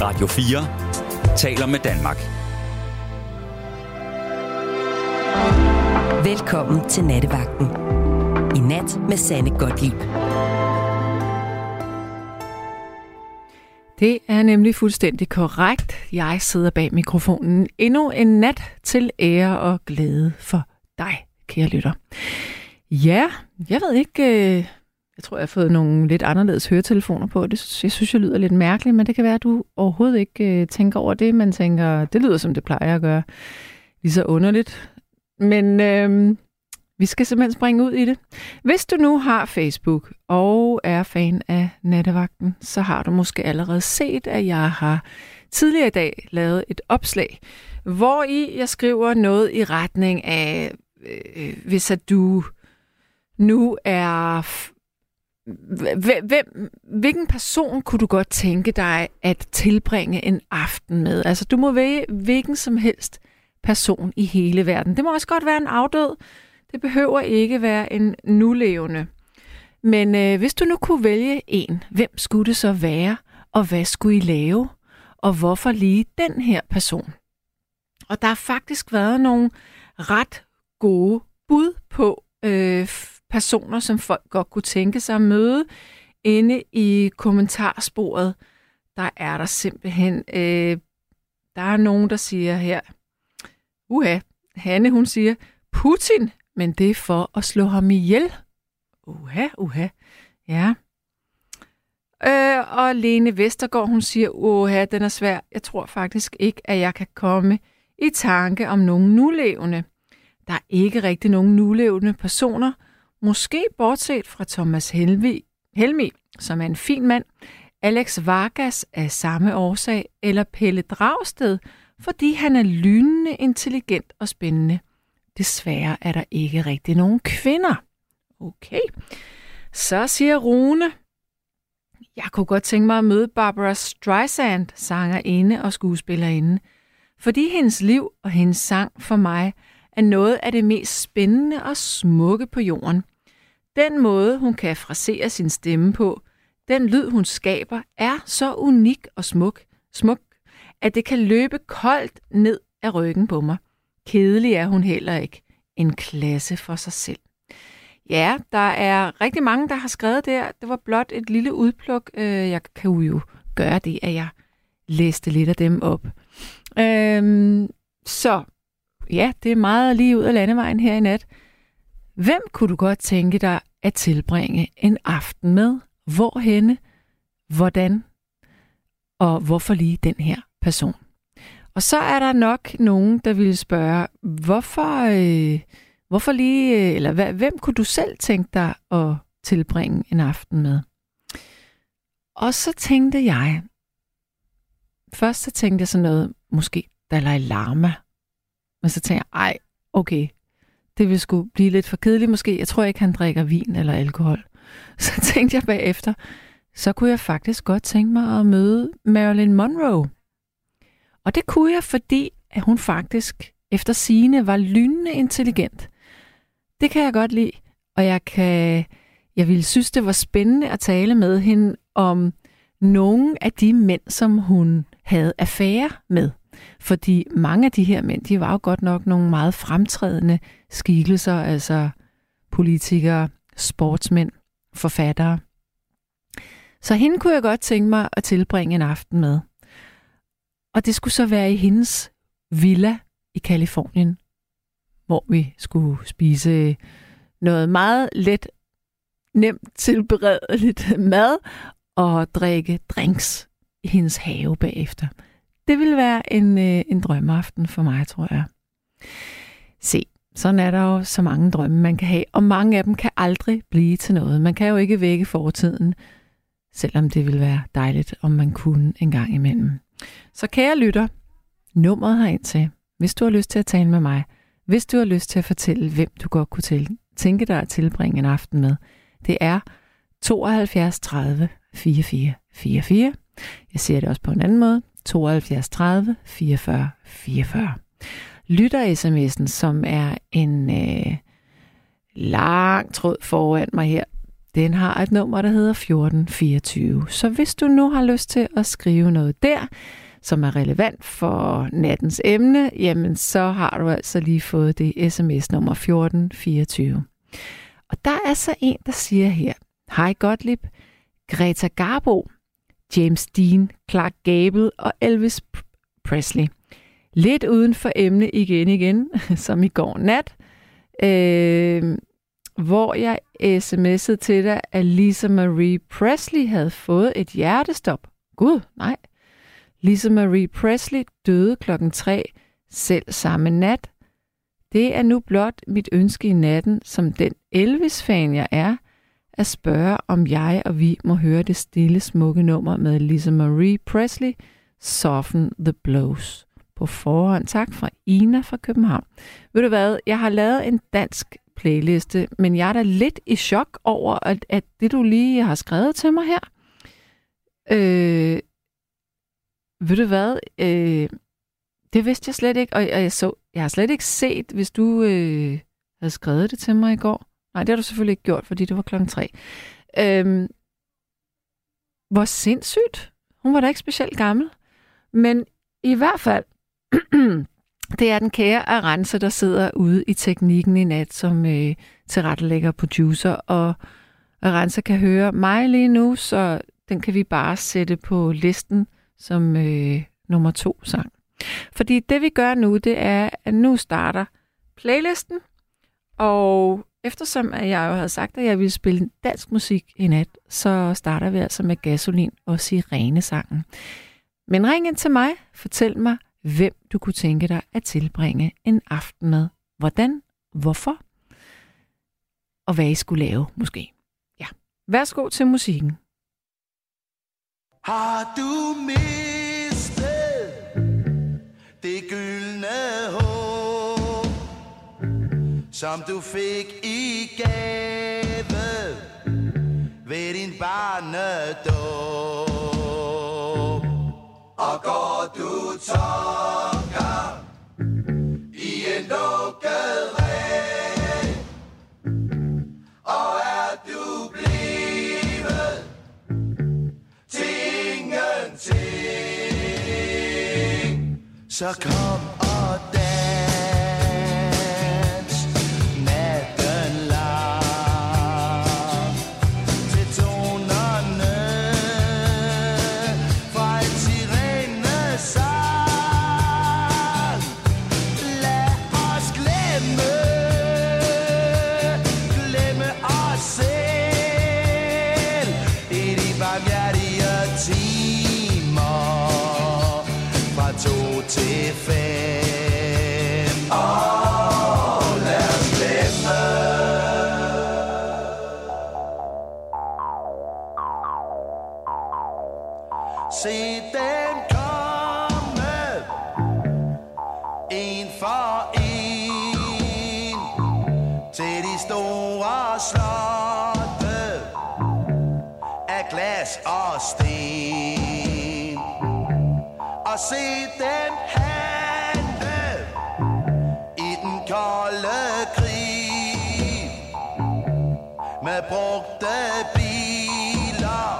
Radio 4 taler med Danmark. Velkommen til Nattevagten. I nat med Sanne Godtlip. Det er nemlig fuldstændig korrekt. Jeg sidder bag mikrofonen endnu en nat til ære og glæde for dig, kære lytter. Ja, jeg ved ikke, øh, jeg tror, jeg har fået nogle lidt anderledes høretelefoner på. Det, jeg synes, jeg lyder lidt mærkeligt, men det kan være, at du overhovedet ikke øh, tænker over det. Man tænker, det lyder, som det plejer at gøre. Lige så underligt. Men øh, vi skal simpelthen springe ud i det. Hvis du nu har Facebook og er fan af nattevagten, så har du måske allerede set, at jeg har tidligere i dag lavet et opslag, hvor i jeg skriver noget i retning af, øh, øh hvis at du nu er... Hvem, hvilken person kunne du godt tænke dig at tilbringe en aften med? Altså, du må vælge hvilken som helst person i hele verden. Det må også godt være en afdød. Det behøver ikke være en nulevende. Men øh, hvis du nu kunne vælge en, hvem skulle det så være, og hvad skulle I lave, og hvorfor lige den her person? Og der har faktisk været nogle ret gode bud på øh, personer, som folk godt kunne tænke sig at møde. Inde i kommentarsporet, der er der simpelthen, øh, der er nogen, der siger her, uha, Hanne hun siger, Putin, men det er for at slå ham ihjel. Uha, uha, ja. Øh, og Lene Vestergaard, hun siger, uha, den er svær. Jeg tror faktisk ikke, at jeg kan komme i tanke om nogen nulevende. Der er ikke rigtig nogen nulevende personer, Måske bortset fra Thomas Helmi, Helmi, som er en fin mand, Alex Vargas af samme årsag, eller Pelle Dragsted, fordi han er lynende intelligent og spændende. Desværre er der ikke rigtig nogen kvinder. Okay. Så siger Rune, jeg kunne godt tænke mig at møde Barbara Streisand, sangerinde og skuespillerinde, fordi hendes liv og hendes sang for mig – er noget af det mest spændende og smukke på jorden. Den måde, hun kan frasere sin stemme på, den lyd, hun skaber, er så unik og smuk, smuk, at det kan løbe koldt ned af ryggen på mig. Kedelig er hun heller ikke. En klasse for sig selv. Ja, der er rigtig mange, der har skrevet der. Det var blot et lille udpluk. Øh, jeg kan jo gøre det, at jeg læste lidt af dem op. Øhm, så ja, det er meget lige ud af landevejen her i nat. Hvem kunne du godt tænke dig at tilbringe en aften med? Hvorhenne? Hvordan? Og hvorfor lige den her person? Og så er der nok nogen, der ville spørge, hvorfor, øh, hvorfor lige, øh, eller hvad, hvem kunne du selv tænke dig at tilbringe en aften med? Og så tænkte jeg, først så tænkte jeg sådan noget, måske Dalai Lama, men så tænker jeg, ej, okay, det vil sgu blive lidt for kedeligt måske. Jeg tror ikke, han drikker vin eller alkohol. Så tænkte jeg bagefter, så kunne jeg faktisk godt tænke mig at møde Marilyn Monroe. Og det kunne jeg, fordi at hun faktisk efter sine var lynende intelligent. Det kan jeg godt lide, og jeg kan jeg ville synes, det var spændende at tale med hende om nogle af de mænd, som hun havde affære med. Fordi mange af de her mænd, de var jo godt nok nogle meget fremtrædende skikkelser, altså politikere, sportsmænd, forfattere. Så hende kunne jeg godt tænke mig at tilbringe en aften med. Og det skulle så være i hendes villa i Kalifornien, hvor vi skulle spise noget meget let, nemt tilberedeligt mad og drikke drinks i hendes have bagefter det vil være en, øh, en drømmeaften for mig, tror jeg. Se, sådan er der jo så mange drømme, man kan have, og mange af dem kan aldrig blive til noget. Man kan jo ikke vække fortiden, selvom det ville være dejligt, om man kunne en gang imellem. Så kære lytter, nummeret herind til, hvis du har lyst til at tale med mig, hvis du har lyst til at fortælle, hvem du godt kunne til, tænke dig at tilbringe en aften med, det er 72 30 44 44. Jeg siger det også på en anden måde. 72 30 44 44. Lytter-sms'en, som er en øh, lang tråd foran mig her, den har et nummer, der hedder 1424. Så hvis du nu har lyst til at skrive noget der, som er relevant for nattens emne, jamen så har du altså lige fået det sms nummer 1424. Og der er så en, der siger her, Hej Gottlieb, Greta Garbo, James Dean, Clark Gable og Elvis Presley. Lidt uden for emne igen igen, som i går nat, øh, hvor jeg sms'ede til dig, at Lisa Marie Presley havde fået et hjertestop. Gud, nej. Lisa Marie Presley døde klokken 3 selv samme nat. Det er nu blot mit ønske i natten, som den Elvis-fan jeg er, at spørge, om jeg og vi må høre det stille, smukke nummer med Lisa Marie Presley, Soften the Blows. På forhånd tak fra Ina fra København. Ved du hvad, jeg har lavet en dansk playliste, men jeg er da lidt i chok over, at, at det du lige har skrevet til mig her, øh, ved du hvad, øh, det vidste jeg slet ikke, og jeg, så, jeg har slet ikke set, hvis du øh, havde skrevet det til mig i går. Nej, det har du selvfølgelig ikke gjort, fordi det var klokken tre. Øhm, hvor sindssygt. Hun var da ikke specielt gammel. Men i hvert fald, det er den kære Arance, der sidder ude i teknikken i nat, som øh, tilrettelægger producer, og Arance kan høre mig lige nu, så den kan vi bare sætte på listen som øh, nummer to sang. Fordi det vi gør nu, det er, at nu starter playlisten, og eftersom at jeg jo havde sagt, at jeg ville spille dansk musik i nat, så starter vi altså med Gasolin og Sirene-sangen. Men ring ind til mig, fortæl mig, hvem du kunne tænke dig at tilbringe en aften med. Hvordan? Hvorfor? Og hvad I skulle lave, måske. Ja. Værsgo til musikken. Har du mistet det gyldne som du fik i gave ved din barnedåb? Og går du tomgang i en lukket ræ, og er du blevet til ingenting, så kom og Og se dem handle I den kolde krig Med brugte biler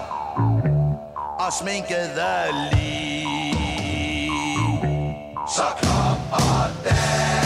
og sminkede lige. Så kom og dans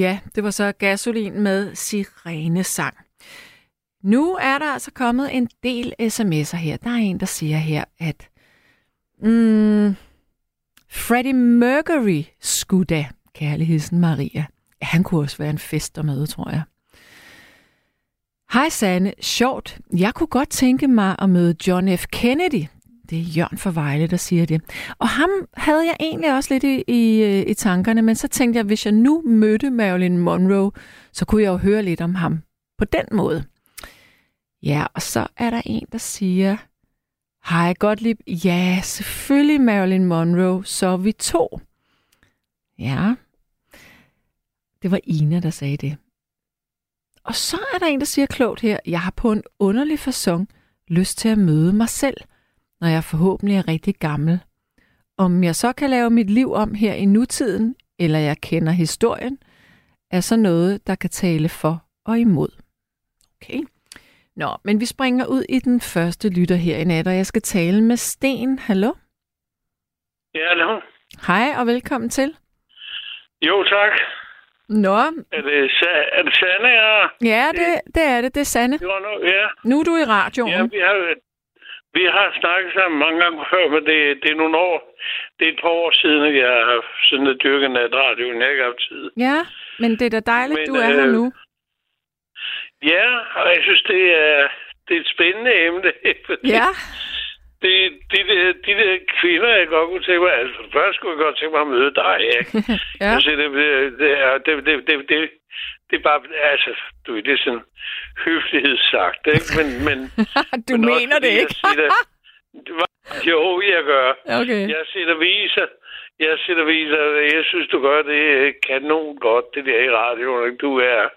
Ja, det var så gasolin med sirenesang. Nu er der altså kommet en del sms'er her. Der er en, der siger her, at mm, Freddie Mercury skulle da, kærligheden Maria. Ja, han kunne også være en fester med, tror jeg. Hej Sanne, sjovt. Jeg kunne godt tænke mig at møde John F. Kennedy. Det er Jørgen fra Vejle, der siger det. Og ham havde jeg egentlig også lidt i, i, øh, i tankerne, men så tænkte jeg, hvis jeg nu mødte Marilyn Monroe, så kunne jeg jo høre lidt om ham på den måde. Ja, og så er der en, der siger, Hej Gottlieb, ja, selvfølgelig Marilyn Monroe, så er vi to. Ja, det var Ina, der sagde det. Og så er der en, der siger klogt her, jeg har på en underlig façon lyst til at møde mig selv, når jeg forhåbentlig er rigtig gammel. Om jeg så kan lave mit liv om her i nutiden, eller jeg kender historien, er så noget, der kan tale for og imod. Okay. Nå, men vi springer ud i den første lytter her i nat, og jeg skal tale med Sten. Hallo? Ja, hallo. Hej og velkommen til. Jo, tak. Nå, Er det, er det Sanne, ja? ja, det, det er det. Det er Sanne. Var nu, ja. Nu er du i radioen. ja vi, har, vi har snakket sammen mange gange før, men det, det er nogle år. Det er et par år siden, at jeg har sådan at dyrke natradioen. Jeg har ikke haft tid. Ja, men det er da dejligt, Men, du er her øh, nu. Ja, og jeg synes, det er, det er et spændende emne. Ja, Det, de, der, de der kvinder, jeg godt kunne tænke mig... Altså, først skulle jeg godt tænke mig at møde dig, ikke? ja. Altså, det, det, det, det, det, det, det er bare... Altså, du ved, det er sådan høflighedssagt, ikke? Men, men, du men også mener det fordi jeg ikke? det- Hva- jo, jeg gør. okay. Jeg sætter viser. Jeg sætter viser. Jeg synes, du gør det kanon godt, det der i radioen. ikke? Du er,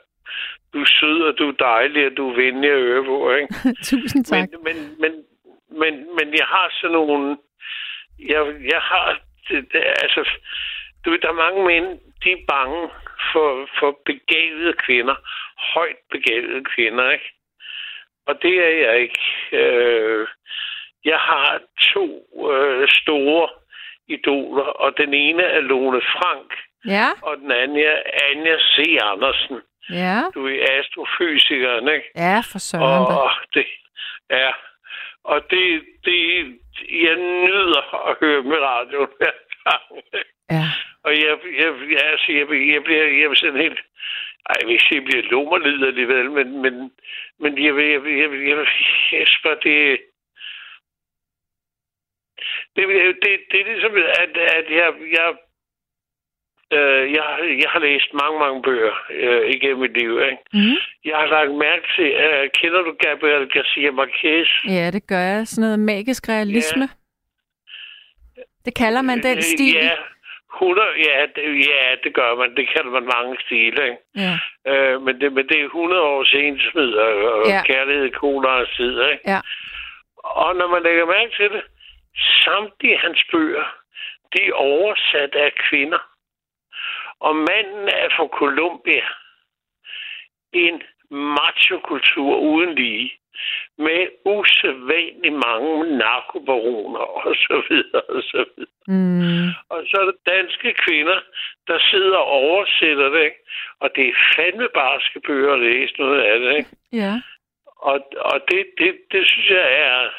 du er sød, og du er dejlig, og du er venlig at høre på, ikke? Tusind tak. Men, men, men, men, men jeg har sådan nogle... Jeg, jeg har... Det, det, altså, du ved, der er mange mænd, de er bange for, for begavede kvinder. Højt begavede kvinder, ikke? Og det er jeg ikke. Øh, jeg har to øh, store idoler, og den ene er Lone Frank, Ja, og den anden er Anja C. Andersen. ja. Du er astrofysikeren, ikke? Ja, for søren. Og det er... Og det, det, jeg nyder at høre med radioen hver gang. Ja. Og jeg, jeg, jeg, altså, jeg, jeg bliver, jeg bliver sådan helt... Ej, jeg vil ikke sige, jeg bliver lummerlider alligevel, men, men, men jeg vil, jeg jeg vil, jeg vil, Jesper, det... Det, det, det, det er ligesom, at, at jeg, jeg, øh, jeg, jeg har læst mange, mange bøger øh, igennem mit liv, ikke? Mm. Jeg har lagt mærke til, uh, kender du Gabriel Garcia Marquez? Ja, det gør jeg. Sådan noget magisk realisme. Det kalder man den Øh, stil. Ja, 100, ja, det, ja, det gør man. Det kalder man mange stile, ikke? Ja. Uh, men, det, men det er 100 års ensmid og, og Ja. kærlighed i kolderens tid, ikke? Ja. Og når man lægger mærke til det, samtlige hans bøger, de er oversat af kvinder. Og manden er fra Colombia. En machokultur uden lige. Med usædvanligt mange narkobaroner og så videre og så videre. Mm. Og så er der danske kvinder, der sidder og oversætter det, ikke? Og det er fandme barske bøger at læse noget af det, ikke? Ja. Og, og det, det, det synes jeg er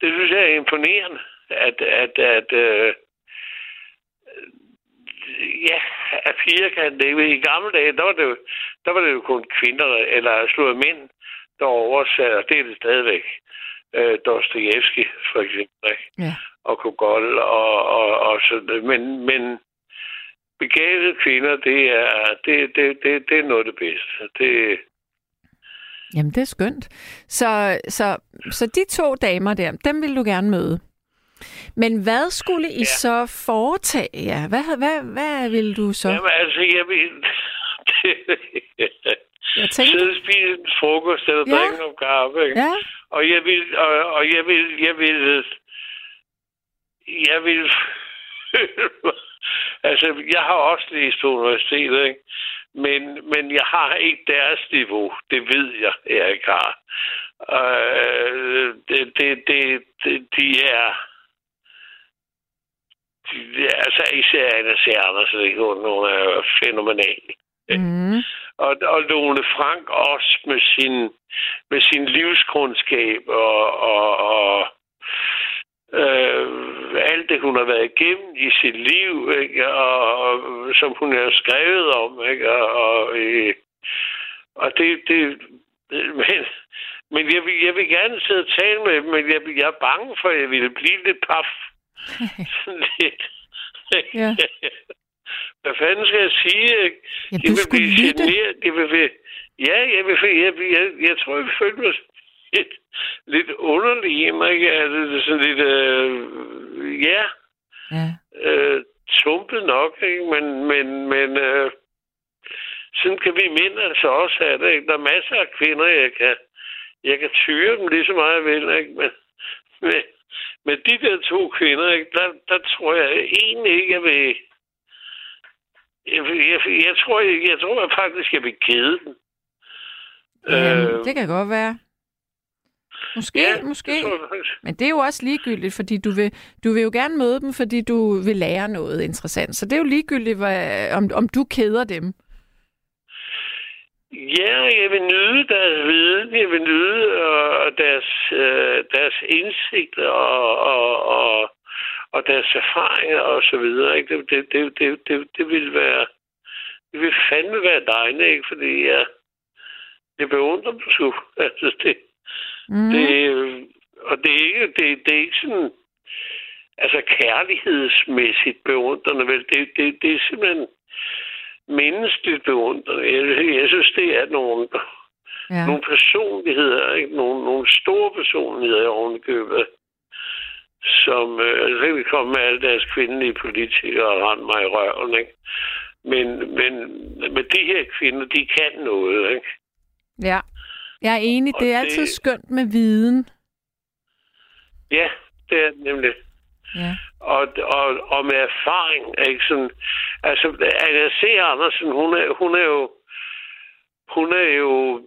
det synes jeg er imponerende, at, at, at øh, ja, at piger kan det. I gamle dage, der var det jo, der var det jo kun kvinder, eller slået mænd, der oversatte, det er det stadigvæk. Øh, Dostojevski, for eksempel, ikke? Ja. og Kogol og, og, og sådan Men, men begavede kvinder, det er, det, det, det, det er noget af det bedste. Det, Jamen, det er skønt. Så, så, så de to damer der, dem vil du gerne møde. Men hvad skulle I Ja. så foretage jer? Hvad, hvad, hvad vil du så? Jamen, altså, jeg vil... Jeg tænker, Sidde spise en frokost eller Ja. drikke noget kaffe, ikke? ja, Og jeg vil... Og, og jeg vil... Jeg vil... Jeg vil... altså, jeg har også læst på universitetet, ikke? Men, men jeg har ikke deres niveau. Det ved jeg, jeg ikke har. Øh, det, det, det, det, de er... De, altså, især Anna C. Andersen? Hun, hun er fænomenal. Mm. Og, og Lone Frank også med sin, med sin livskundskab og, og, og øh, alt det, hun har været igennem i sit liv, ikke? Og, og, som hun har skrevet om. Ikke? Og, og, øh, og det, det men, men jeg, vil, jeg vil gerne sidde og tale med dem, men jeg, jeg er bange for, at jeg ville blive lidt paf. Sådan lidt. Ja. Hvad fanden skal jeg sige? Ja, du vil blive lytte. generet. De vil, ja, jeg, vil, jeg, jeg, jeg, jeg tror, jeg føle mig lidt, lidt underlig i mig. Altså, det er sådan lidt, øh, ja, Ja. øh, tumpet nok, ikke? Men, men, men øh, sådan kan vi mænd altså også have det. Ikke? Der er masser af kvinder, jeg kan, jeg kan tyre dem lige så meget, jeg vil. Ikke? Men, men, men de der to kvinder, ikke? Der, der tror jeg egentlig ikke, jeg vil... Jeg, jeg, jeg, tror, jeg, jeg tror jeg faktisk, jeg vil kede dem. Øhm, det kan godt være. Måske, ja, måske. det tror jeg faktisk. Men det er jo også ligegyldigt, fordi du vil, du vil jo gerne møde dem, fordi du vil lære noget interessant. Så det er jo ligegyldigt, hvad, om, om du keder dem. Ja, jeg vil nyde deres viden, jeg vil nyde og deres, øh, deres indsigt og, og, og, og deres erfaringer og så videre. Ikke? Det, det, det, det, det, det vil være det vil fandme være dejligt, ikke? fordi jeg, jeg beundrer dem sgu. Altså, det, Mm. det, øh, og det er ikke, det, det er ikke sådan, altså kærlighedsmæssigt beundrende, vel? Det, det, det er simpelthen menneskeligt beundrende. Jeg, jeg synes, det er nogle, ja. nogle personligheder, ikke? Nogle, nogle store personligheder i ovenikøbet, som øh, så kan vi komme med alle deres kvindelige politikere og rende mig i røven, ikke? Men, men, men de her kvinder, de kan noget, ikke? ja. Jeg er enig, Og det er det- altid skønt med viden. Ja, det er det nemlig. Ja. og, og, og med erfaring, ikke sådan, altså, Anna C. Andersen, hun er, hun er jo, hun er jo,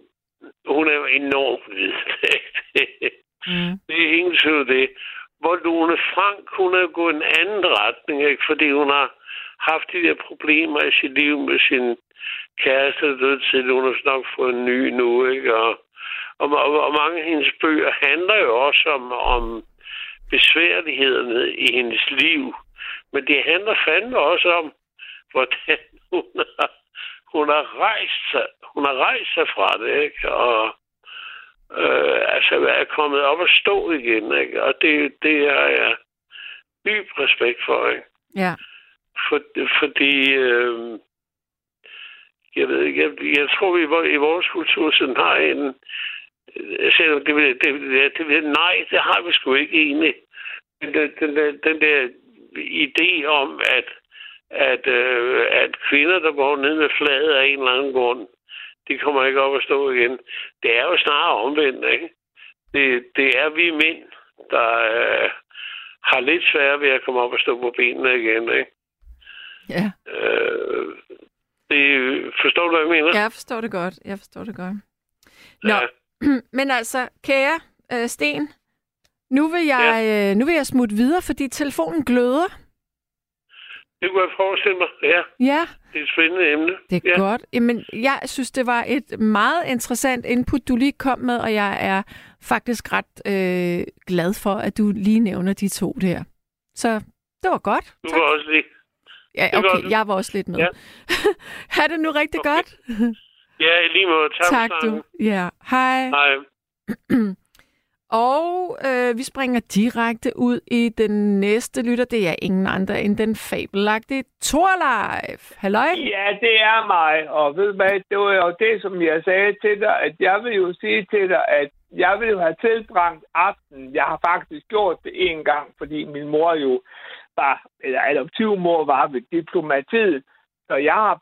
hun er jo enormt vid. Mm. det er ingen tvivl det. Hvor Lone Frank, hun have gået en anden retning, ikke? fordi hun har haft de der problemer i sit liv med sin kæreste, der døde til, hun har nok fået en ny nu, ikke? Og, og, og, og mange af hendes bøger handler jo også om, om besværlighederne i hendes liv. Men det handler fandme også om, hvordan hun har, hun har rejst sig, hun har rejst sig fra det, ikke? Og øh, altså er kommet op og stå igen, ikke? Og det, det har jeg dyb respekt for, ikke? Ja. For, fordi, øh, jeg ved ikke, jeg, jeg tror, vi i vores kultur sådan har en, selvom det, vil- det, det, det, nej, det har vi sgu ikke egentlig. Den, den, den, der- den der idé om, at, at, øh, at kvinder, der går ned med flaget af en eller anden grund, de kommer ikke op og stå igen. Det er jo snarere omvendt, ikke? Det, det er vi mænd, der øh, har lidt svært ved at komme op og stå på benene igen, ikke? Ja. Øh, det, forstår du, hvad jeg mener? Jeg forstår det godt. Jeg forstår det godt. Nå, Ja. men altså, kære øh, Sten, nu vil, jeg, øh, nu vil jeg smutte videre, fordi telefonen gløder. Det kunne jeg forestille mig. Ja, Ja, det er et spændende emne. det er ja. godt. Jamen, jeg synes, det var et meget interessant input, du lige kom med, og jeg er faktisk ret øh, glad for, at du lige nævner de to der. Så det var godt. Du Tak. var også lige... Ja, okay, jeg var også lidt med. Ja. ha' det nu rigtig Okay. godt. Ja, lige måde. Tak, tak du. Ja, hej. Hej. Og øh, vi springer direkte ud i den næste lytter. Det er ingen andre end den fabelagtige Torleif. Halløj? Ja, det er mig. Og ved du hvad, det var jo det, som jeg sagde til dig, at jeg vil jo sige til dig, at jeg vil jo have tilbragt aften. Jeg har faktisk gjort det en gang, fordi min mor jo var, eller adoptivmor var ved diplomatiet. Så jeg har,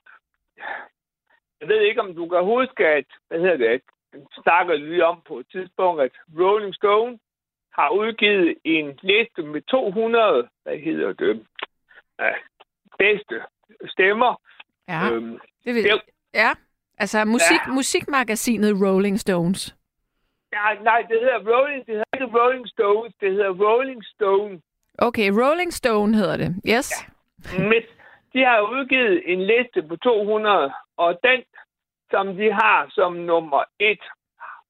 jeg ved ikke, om du kan huske, at, hvad hedder det, snakker lige om på et tidspunkt, at Rolling Stone har udgivet en liste med 200, hvad hedder det, ja, bedste stemmer. Ja, Øhm, det vil det- Ja, altså musik, Ja. musikmagasinet Rolling Stones. nej, nej, det hedder Rolling, det hedder ikke Rolling Stones, det hedder Rolling Stone. Okay, Rolling Stone hedder det. Yes. Med, de har udgivet en liste på 200, og den, som de har som nummer et,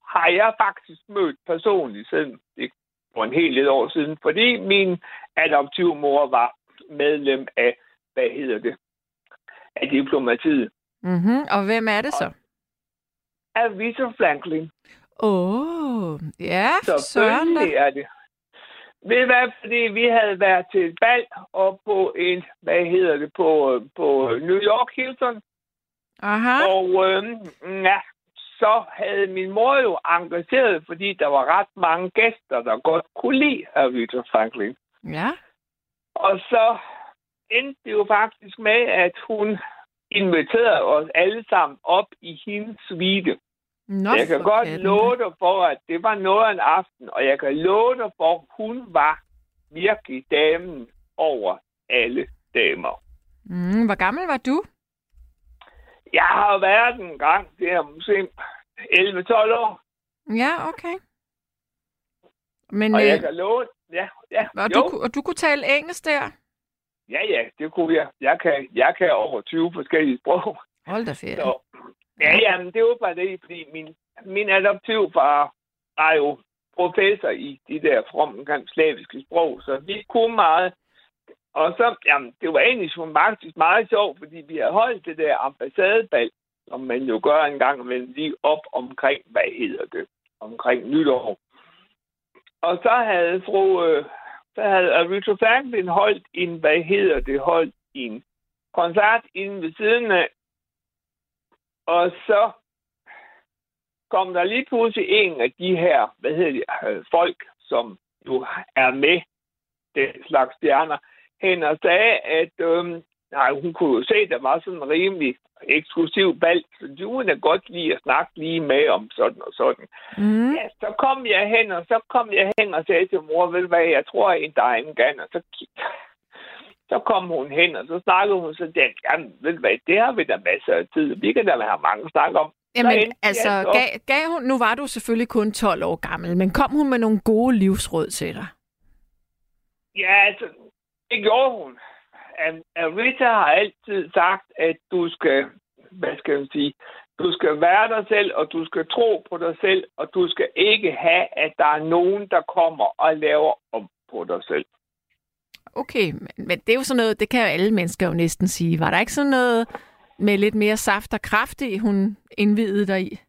har jeg faktisk mødt personligt siden det for en hel lidt år siden, fordi min adoptivmor var medlem af, hvad hedder det, af diplomatiet. Mm-hmm. Og hvem er det så? Af Victor Franklin. Åh, oh, ja, Så søren da. er det. Ved hvad, fordi vi havde været til et bal og på en, hvad hedder det, på, på New York Hilton, Aha. og øh, ja, så havde min mor jo engageret, fordi der var ret mange gæster, der godt kunne lide Victor Franklin. Ja. Og så endte det jo faktisk med, at hun inviterede os alle sammen op i hendes suite. Nå, jeg kan godt katten. love dig for, at det var noget af en aften, og jeg kan love dig for, at hun var virkelig damen over alle damer. Mm, hvor gammel var du? Jeg har været en gang, det er måske 11-12 år, Ja, okay. Men, og jeg øh, kan love, ja, ja, og, jo, du, og du kunne tale engelsk der? ja, ja, det kunne jeg. Jeg kan, jeg kan over 20 forskellige sprog. Hold da. Så, ja, ja, men det var bare det, fordi min, min adoptivfar er jo professor i de der fromme slaviske sprog, så vi kunne meget. Og så, jamen, det var egentlig som faktisk meget sjovt, fordi vi havde holdt det der ambassadebal, som man jo gør en gang imellem lige op omkring, hvad hedder det, omkring nytår. Og så havde fru, øh, så havde Richard Franklin holdt en, hvad hedder det, holdt en koncert inde ved siden af, og så kom der lige pludselig en af de her, hvad hedder det, øh, folk, som jo er med den slags stjerner, hen og sagde, at øhm, nej, hun kunne jo se, at der var sådan en rimelig eksklusiv valg, så de kunne godt lide at snakke lige med om sådan og sådan. Mm. Ja, så kom jeg hen, og så kom jeg hen og sagde til mor, ved du hvad, jeg tror, at der er en gang, og så, så kom hun hen, og så snakkede hun så den, jamen, ved du hvad, det har vi da masser af tid, vi kan da have mange snak om. Jamen, jeg altså, så- gav, gav hun, nu var du selvfølgelig kun 12 år gammel, men kom hun med nogle gode livsråd til dig? Ja, altså, det gjorde hun. Rita har altid sagt, at du skal, hvad skal man sige, du skal være dig selv, og du skal tro på dig selv, og du skal ikke have, at der er nogen, der kommer og laver om på dig selv. Okay, men, men det er jo sådan noget, det kan jo alle mennesker jo næsten sige. Var der ikke sådan noget med lidt mere saft og kraft i, hun indvidede dig i?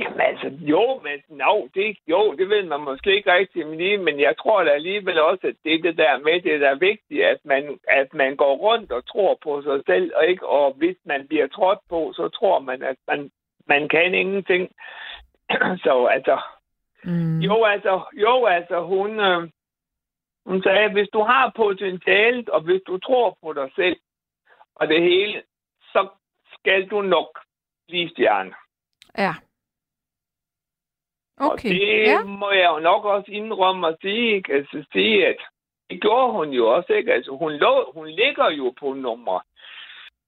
Jamen altså, jo, men no, det, jo, det ved man måske ikke rigtig lige, men jeg tror da alligevel også, at det det der med, det der er vigtigt, at man, at man går rundt og tror på sig selv, og ikke, og hvis man bliver trådt på, så tror man, at man, man kan ingenting. så altså, Mm. jo altså, jo altså, hun, øh, hun sagde, hvis du har potentialet, og hvis du tror på dig selv, og det hele, så skal du nok blive stjerne. Ja. Og Okay, det ja. må jeg jo nok også indrømme at sige, ikke? Altså sige, at det gjorde hun jo også, ikke? Altså hun, lå, hun ligger jo på nummer.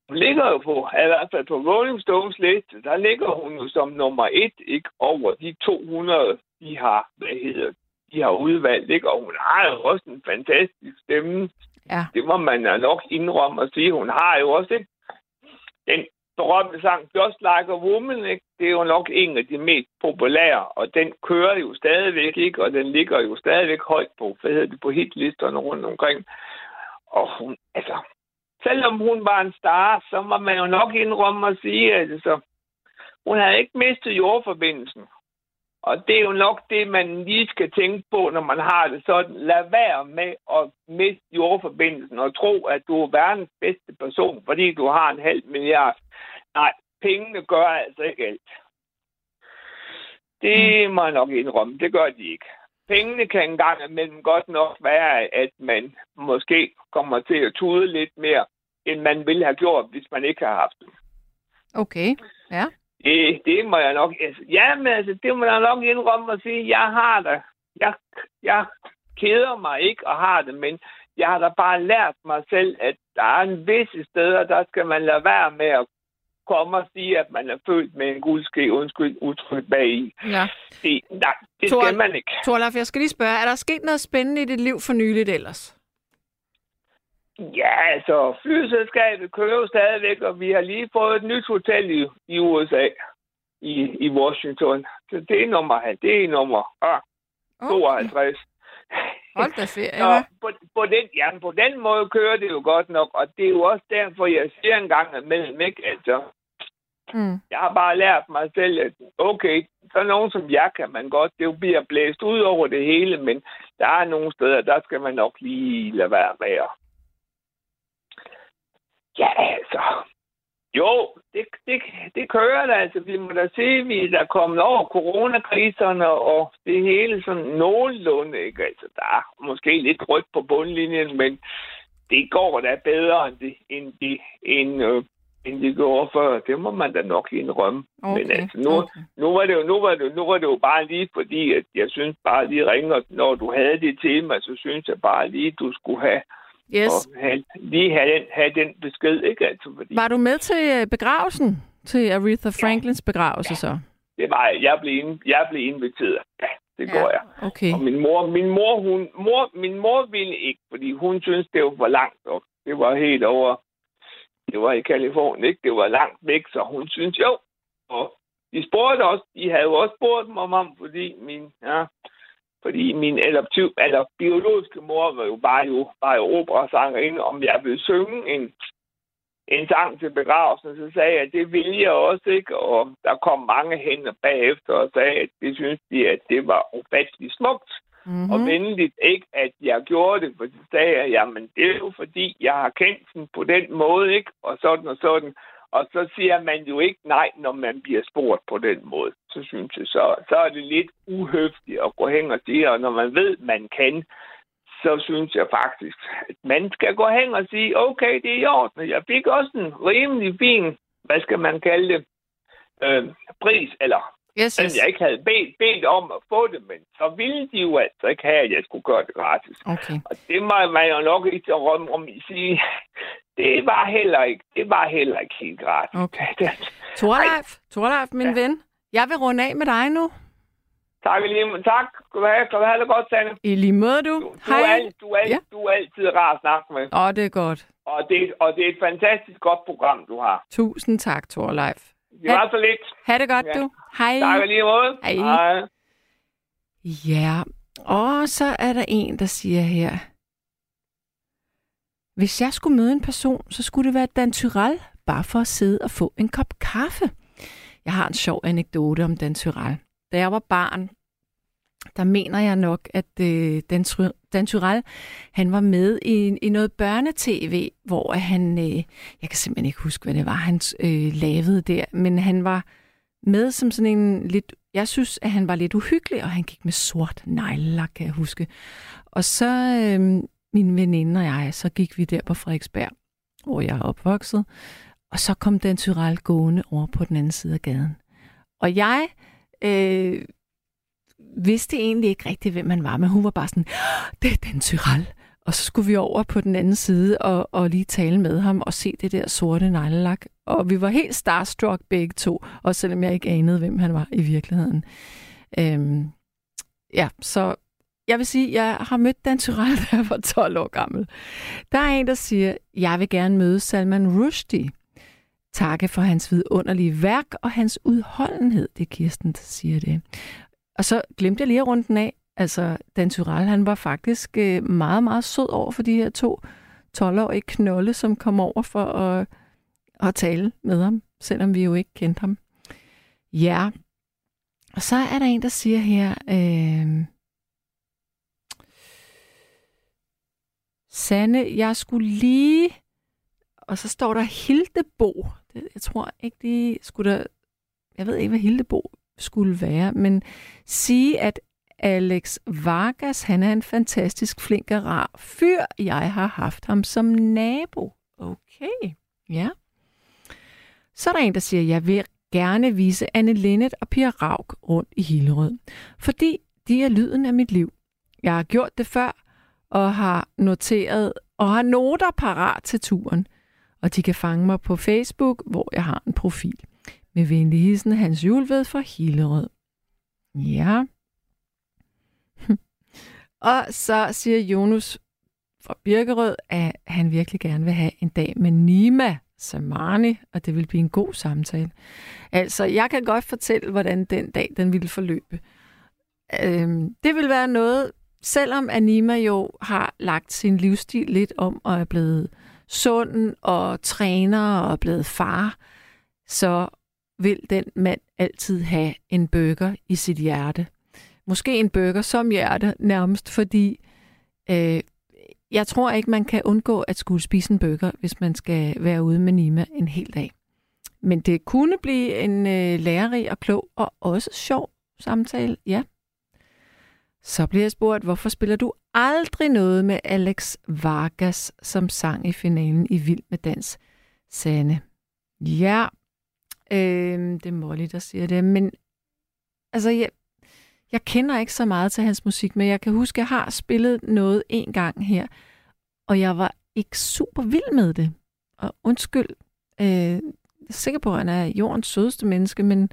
Hun ligger jo på, i hvert fald på Rolling Stones liste, der ligger hun jo som nummer et, ikke? Over de 200, de har, hvad hedder, de har udvalgt, ikke? Og hun har jo også en fantastisk stemme. Ja. Det må man nok indrømme at sige. Hun har jo også, ikke? Den berømte sang Just Like a Woman, ikke? det er jo nok en af de mest populære, og den kører jo stadigvæk, ikke? og den ligger jo stadigvæk højt på, hvad hedder det, på hitlisterne rundt omkring. Og hun, altså, selvom hun var en star, så må man jo nok indrømme at sige, altså, hun havde ikke mistet jordforbindelsen. Og det er jo nok det, man lige skal tænke på, når man har det sådan. Lad være med at miste jordforbindelsen og tro, at du er verdens bedste person, fordi du har en halv milliard. Nej, pengene gør altså ikke alt. Det må jeg nok indrømme. Det gør de ikke. Pengene kan engang imellem godt nok være, at man måske kommer til at tude lidt mere, end man ville have gjort, hvis man ikke har haft dem. Okay, ja. Det, det må jeg nok... Altså, ja, men altså, det må jeg nok indrømme at sige. Jeg har det. Jeg, jeg keder mig ikke og har det, men jeg har da bare lært mig selv, at der er en visse steder, der skal man lade være med at komme og sige, at man er født med en guldske, undskyld, udtryk bag i. ja. Det, nej, det Thor- skal man ikke. Torlaf, jeg skal lige spørge, er der sket noget spændende i dit liv for nyligt ellers? Ja, altså, flyselskabet kører stadigvæk, og vi har lige fået et nyt hotel i, i USA, i, i Washington. Så det er nummer, det er nummer ah, 52. Hold da ferie, hva'? på, på, den, ja, på den måde kører det jo godt nok, og det er jo også derfor, jeg siger en gang imellem, ikke? Altså, Mm. jeg har bare lært mig selv, at okay, så nogen som jeg kan man godt, det bliver blæst ud over det hele, men der er nogle steder, der skal man nok lige lade være med at... Ja, altså... Jo, det, det, det kører da, altså. Vi må da se, vi er da kommet over coronakriserne og det hele sådan nogenlunde, ikke? Altså, der er måske lidt rødt på bundlinjen, men det går da bedre, end det, end det, end, øh, end det gjorde før. Det må man da nok indrømme. Okay. Men altså, nu, okay. nu var det jo, nu var det, nu var det jo bare lige fordi, at jeg synes bare lige ringer, når du havde det tema, så synes jeg bare lige, du skulle have, Yes. og have lige have den, have den besked, ikke? Altså, fordi Var du med til øh, begravelsen? Til Aretha Franklins begravelse så? det var, jeg blev, in, jeg blev inviteret. Ja, det ja. går jeg. Okay. Og min mor, min mor, hun, mor, min mor ville ikke, fordi hun synes, det var for langt op. Det var helt over, det var i Kalifornien, ikke? Det var langt væk, så hun synes jo. Og de spurgte også, de havde jo også spurgt mig om, fordi min, ja, fordi min adoptiv, eller biologiske mor var jo bare jo, var jo operasangerinde, om jeg ville synge en, en sang til begravelsen, så sagde jeg, at det ville jeg også, ikke? Og der kom mange hen bagefter og sagde, at det synes de, at det var ufattelig smukt Mm-hmm. og venligt, ikke at jeg gjorde det, for så sagde jeg, jamen det er jo fordi, jeg har kendt den på den måde, ikke? Og sådan og sådan. Og så siger man jo ikke nej, når man bliver spurgt på den måde. Så synes jeg, så, så er det lidt uhøftigt at gå hen og sige, og når man ved, man kan, så synes jeg faktisk, at man skal gå hen og sige, okay, det er i orden. Jeg fik også en rimelig fin, hvad skal man kalde det, øh, pris, eller Yes, yes. jeg ikke havde bedt, bedt om at få det, men så ville de jo altså ikke have, at jeg skulle gøre det gratis. Okay. Og det må man jo nok ikke om, om I sige. Det var heller ikke, det var heller ikke helt gratis. Okay. Torleif, Torleif, min Ja. ven. Jeg vil runde af med dig nu. tak lige, tak. Skal du have det godt, Sanne. I lige måde, du. Du, du, er, du, er, Ja. du er altid rar at snakke med. Åh, det er godt. Og det, og det er et fantastisk godt program, du har. Tusind tak, Torleif. Det var så lidt. Ha' det godt, Ja. du. Hej. Tak lige måde. Hej. Hej. Ja, og så er der en, der siger her, hvis jeg skulle møde en person, så skulle det være Dan Tyrell, bare for at sidde og få en kop kaffe. Jeg har en sjov anekdote om Dan Tyrell. Da jeg var barn, der mener jeg nok, at øh, Dan, Try- Dan Tyrell, han var med i, i noget børnetv, hvor han, øh, jeg kan simpelthen ikke huske, hvad det var, han øh, lavede der, men han var med som sådan en lidt, jeg synes, at han var lidt uhyggelig, og han gik med sort neglelak, kan jeg huske. Og så øh, min veninde og jeg, så gik vi der på Frederiksberg, hvor jeg er opvokset, og så kom den tyral gående over på den anden side af gaden. Og jeg øh, vidste egentlig ikke rigtigt, hvem man var, men hun var bare sådan, det er den tyral. Og så skulle vi over på den anden side og, og lige tale med ham og se det der sorte neglelak. Og vi var helt starstruck begge to, og selvom jeg ikke anede, hvem han var i virkeligheden. Øhm, ja, så jeg vil sige, jeg har mødt Dan Tyrell, da jeg var 12 år gammel. Der er en, der siger, jeg vil gerne møde Salman Rushdie. Takke for hans vidunderlige værk og hans udholdenhed. Det er Kirsten, der siger det. Og så glemte jeg lige at runde den af. Altså, Dan Tyrell, han var faktisk øh, meget, meget sød over for de her to 12-årige knolde, som kom over for at, at tale med ham, selvom vi jo ikke kendte ham. Ja, og så er der en, der siger her, øh, Sanne, jeg skulle lige, og så står der Hildebo. Jeg tror ikke, det skulle der, jeg ved ikke, hvad Hildebo skulle være, men sige, at Alex Vargas, han er en fantastisk flink og rar fyr. Jeg har haft ham som nabo. Okay, ja. Så er der en, der siger, jeg vil gerne vise Anne Linnet og Pia Rauk rundt i Hillerød, fordi de er lyden af mit liv. Jeg har gjort det før, og har noteret og har noter parat til turen. Og de kan fange mig på Facebook, hvor jeg har en profil. Med venlig hilsen Hans Julved fra Hillerød. Ja. og så siger Jonas fra Birkerød, at han virkelig gerne vil have en dag med Nima Samani, og det vil blive en god samtale. Altså, jeg kan godt fortælle, hvordan den dag den ville forløbe. Øhm, det vil være noget, selvom Anima jo har lagt sin livsstil lidt om og er blevet sund og træner og er blevet far, så vil den mand altid have en burger i sit hjerte. Måske en burger som hjerte nærmest, fordi øh, jeg tror ikke, man kan undgå at skulle spise en burger, hvis man skal være ude med Nima en hel dag. Men det kunne blive en øh, lærerig og klog og også sjov samtale, ja. Så bliver jeg spurgt, hvorfor spiller du aldrig noget med Alex Vargas, som sang i finalen i Vild med Dans, Sande? Ja, øh, det er Molly, der siger det. Men altså, jeg, jeg kender ikke så meget til hans musik, men jeg kan huske, at jeg har spillet noget en gang her, og jeg var ikke super vild med det. Og undskyld, øh, jeg er sikker på, at han er jordens sødeste menneske, men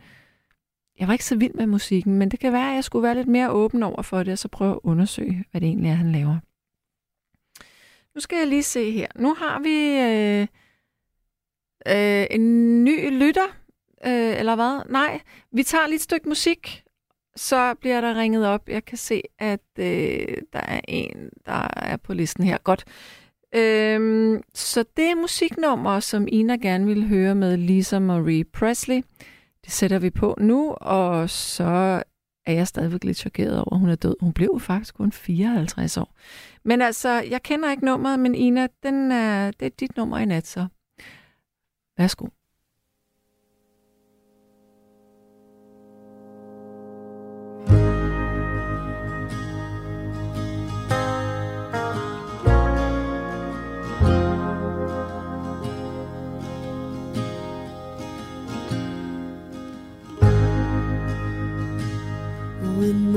jeg var ikke så vild med musikken, men det kan være, at jeg skulle være lidt mere åben over for det, og så prøve at undersøge, hvad det egentlig er, han laver. Nu skal jeg lige se her. Nu har vi øh, øh, en ny lytter, øh, eller hvad? Nej, vi tager lige et stykke musik, så bliver der ringet op. Jeg kan se, at øh, der er en, der er på listen her. Godt. Øhm, så det er musiknummer, som Ina gerne vil høre med Lisa Marie Presley. Det sætter vi på nu, og så er jeg stadigvæk lidt chokeret over, at hun er død. Hun blev faktisk kun 54 år. Men altså, jeg kender ikke nummeret, men Ina, den er, det er dit nummer i nat, så værsgo.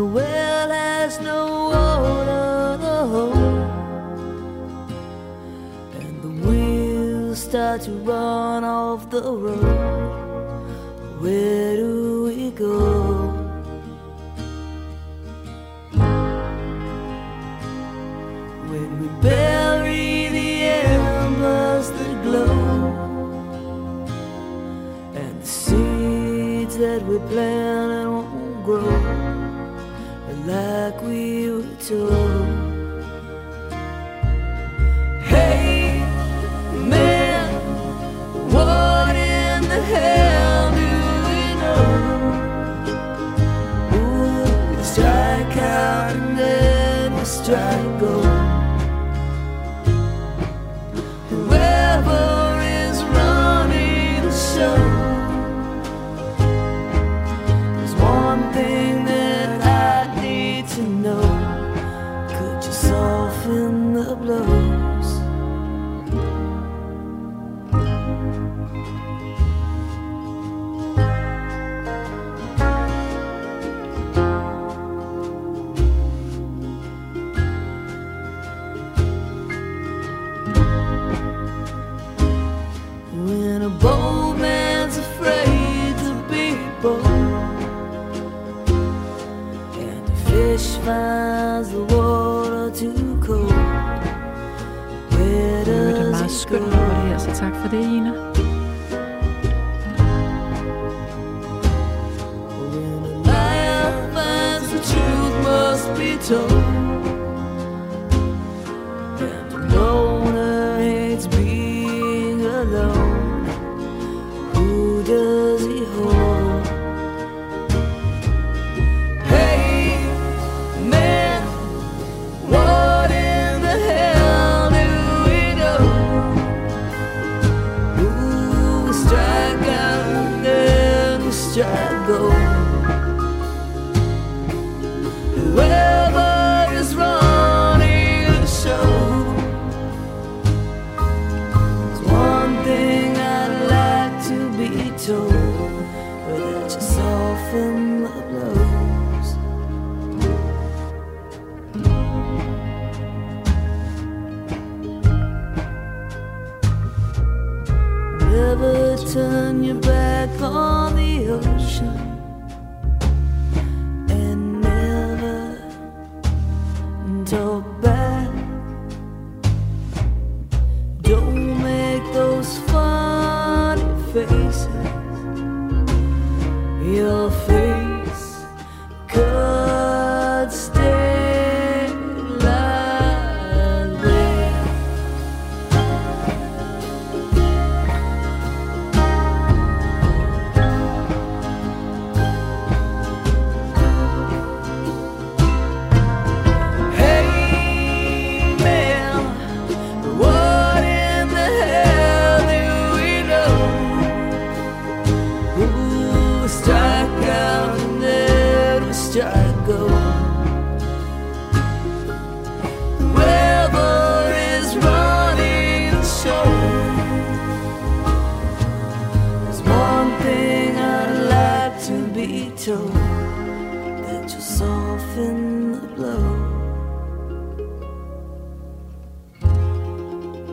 The well has no water And the wheels start to run off the road. Where do we go? When we bury the embers that glow And the seeds that we planted to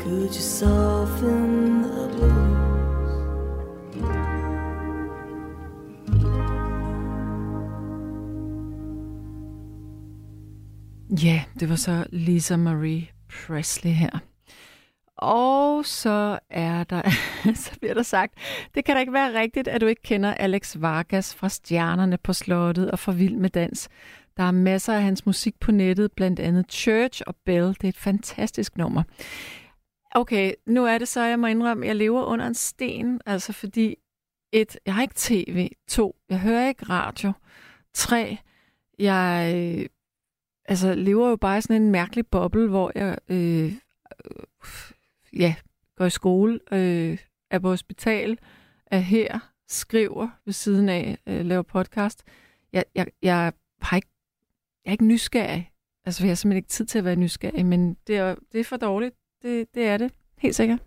Could you soften the blues? Ja, det var så Lisa Marie Presley her. Og så er der, så bliver der sagt, det kan da ikke være rigtigt, at du ikke kender Alex Vargas fra Stjernerne på Slottet og fra Vild med Dans. Der er masser af hans musik på nettet, blandt andet Church og Bell. Det er et fantastisk nummer. Okay, nu er det så, jeg må indrømme, jeg lever under en sten, altså fordi et, jeg har ikke tv, to, jeg hører ikke radio, tre, jeg øh, altså, lever jo bare i sådan en mærkelig boble, hvor jeg øh, øh, ja, går i skole, øh, er på hospital, er her, skriver ved siden af, øh, laver podcast. Jeg, jeg, jeg, har ikke, jeg er ikke nysgerrig. Altså, jeg har simpelthen ikke tid til at være nysgerrig, men det er, det er for dårligt. Det, det er det, helt sikkert.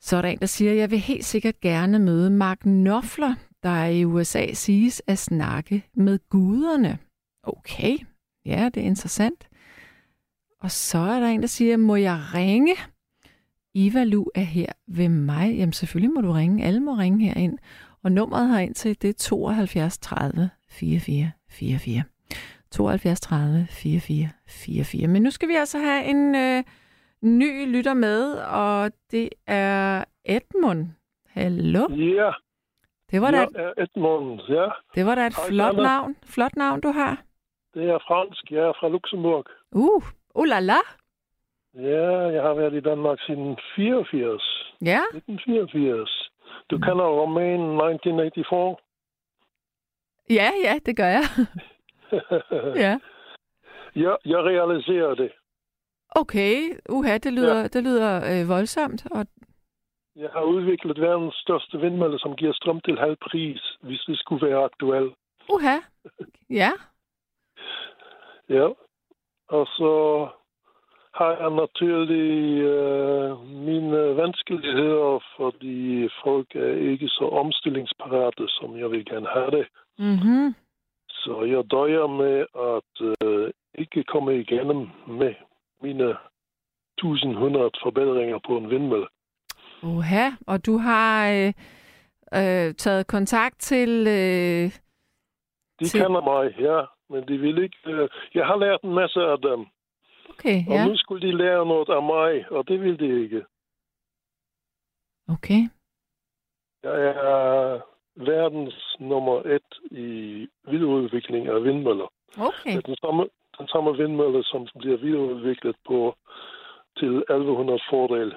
Så er der en, der siger, jeg vil helt sikkert gerne møde Mark Knopfler, der i USA siges at snakke med guderne. Okay, ja, det er interessant. Og så er der en, der siger, må jeg ringe? Iva Lu er her ved mig. Jamen selvfølgelig må du ringe. Alle må ringe herind. Og nummeret herind til, det er 72 30 44 44. 72 30 44 44. Men nu skal vi altså have en øh, ny lytter med, og det er Edmund. Hallo? Ja, Det var da, et, Edmund, ja. det var da et Hej, flot Anna. navn. Flot navn, du har. Det er fransk, jeg er fra Luxembourg. Uh, uh la la. Ja, jeg har været i Danmark siden 84. Ja, 1984. Du kender romanen 1984? ja, ja, det gør jeg. ja. jeg, jeg realiserer det. Okay, uha, det lyder, ja. det lyder øh, voldsomt. Og, Jeg har udviklet verdens største vindmølle, som giver strøm til halv pris, hvis det skulle være aktuelt. uha, ja, Ja. Og så har jeg naturligt øh, mine vanskeligheder, fordi folk er ikke så omstillingsparate, som jeg vil gerne have det. mhm, Så jeg døjer med at øh, ikke komme igennem med mine 1100 forbedringer på en vindmølle. uha. Og du har øh, øh, taget kontakt til... Øh, De Til- kender mig, ja, men de vil ikke... Øh, jeg har lært en masse af dem, okay, og ja, nu skulle de lære noget af mig, og det vil de ikke. okay. Jeg er verdens nummer et i videreudvikling af vindmøller. Okay, Det er den samme, den samme vindmølle, som bliver videreudviklet på til 1100 fordele.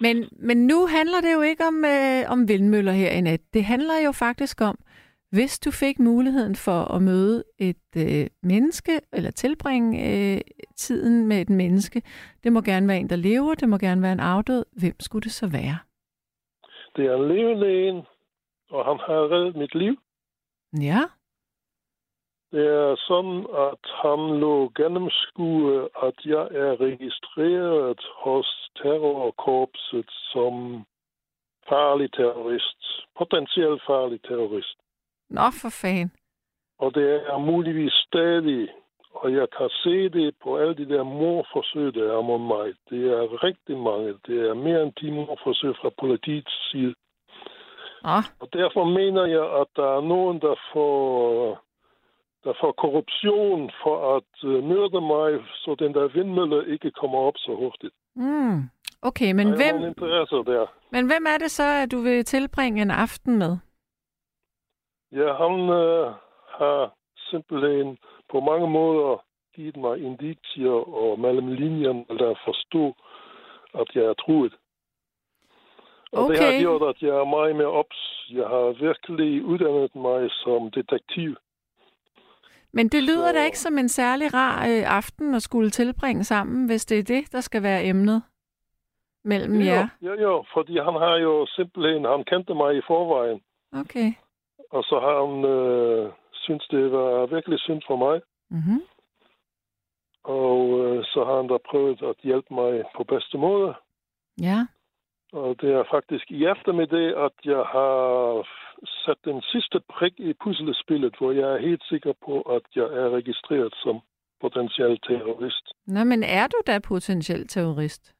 men, men nu handler det jo ikke om, øh, om vindmøller her i nat. Det handler jo faktisk om, hvis du fik muligheden for at møde et øh, menneske, eller tilbringe øh, tiden med et menneske, det må gerne være en, der lever, det må gerne være en afdød. Hvem skulle det så være? Det er en levende en, og han har reddet mit liv. Ja, Det er sådan, at han lå gennemskue, at jeg er registreret hos terrorkorpset som farlig terrorist. Potentielt farlig terrorist. nå for fan. Og det er muligvis stadig, og jeg kan se det på alle de der morforsøg, der er mod mig. Det er rigtig mange. Det er mere end 10 morforsøg fra politiets side. Nå, Og derfor mener jeg, at der er nogen, der får, der får korruption for at uh, myrde mig, så den der vindmølle ikke kommer op så hurtigt. mm. okay, men hvem, der. men hvem er det så, at du vil tilbringe en aften med? Ja, han uh, har simpelthen på mange måder givet mig indicier og mellem linjerne, der forstå, at jeg er truet. Og det har Okay. gjort, at jeg er meget mere ops. Jeg har virkelig uddannet mig som detektiv. Men det lyder da ikke som en særlig rar øh, aften at skulle tilbringe sammen, hvis det er det, der skal være emnet mellem jer. Jo, jo, jo, fordi han har jo simpelthen, han kendte mig i forvejen, Okay. og så har han øh, synes det var virkelig synd for mig, Mm-hmm. og øh, så har han da prøvet at hjælpe mig på bedste måde. Ja. Og det er faktisk i eftermiddag, at jeg har sat den sidste prik i puslespillet, hvor jeg er helt sikker på, at jeg er registreret som potentiel terrorist. Nå, men er du da potentiel terrorist?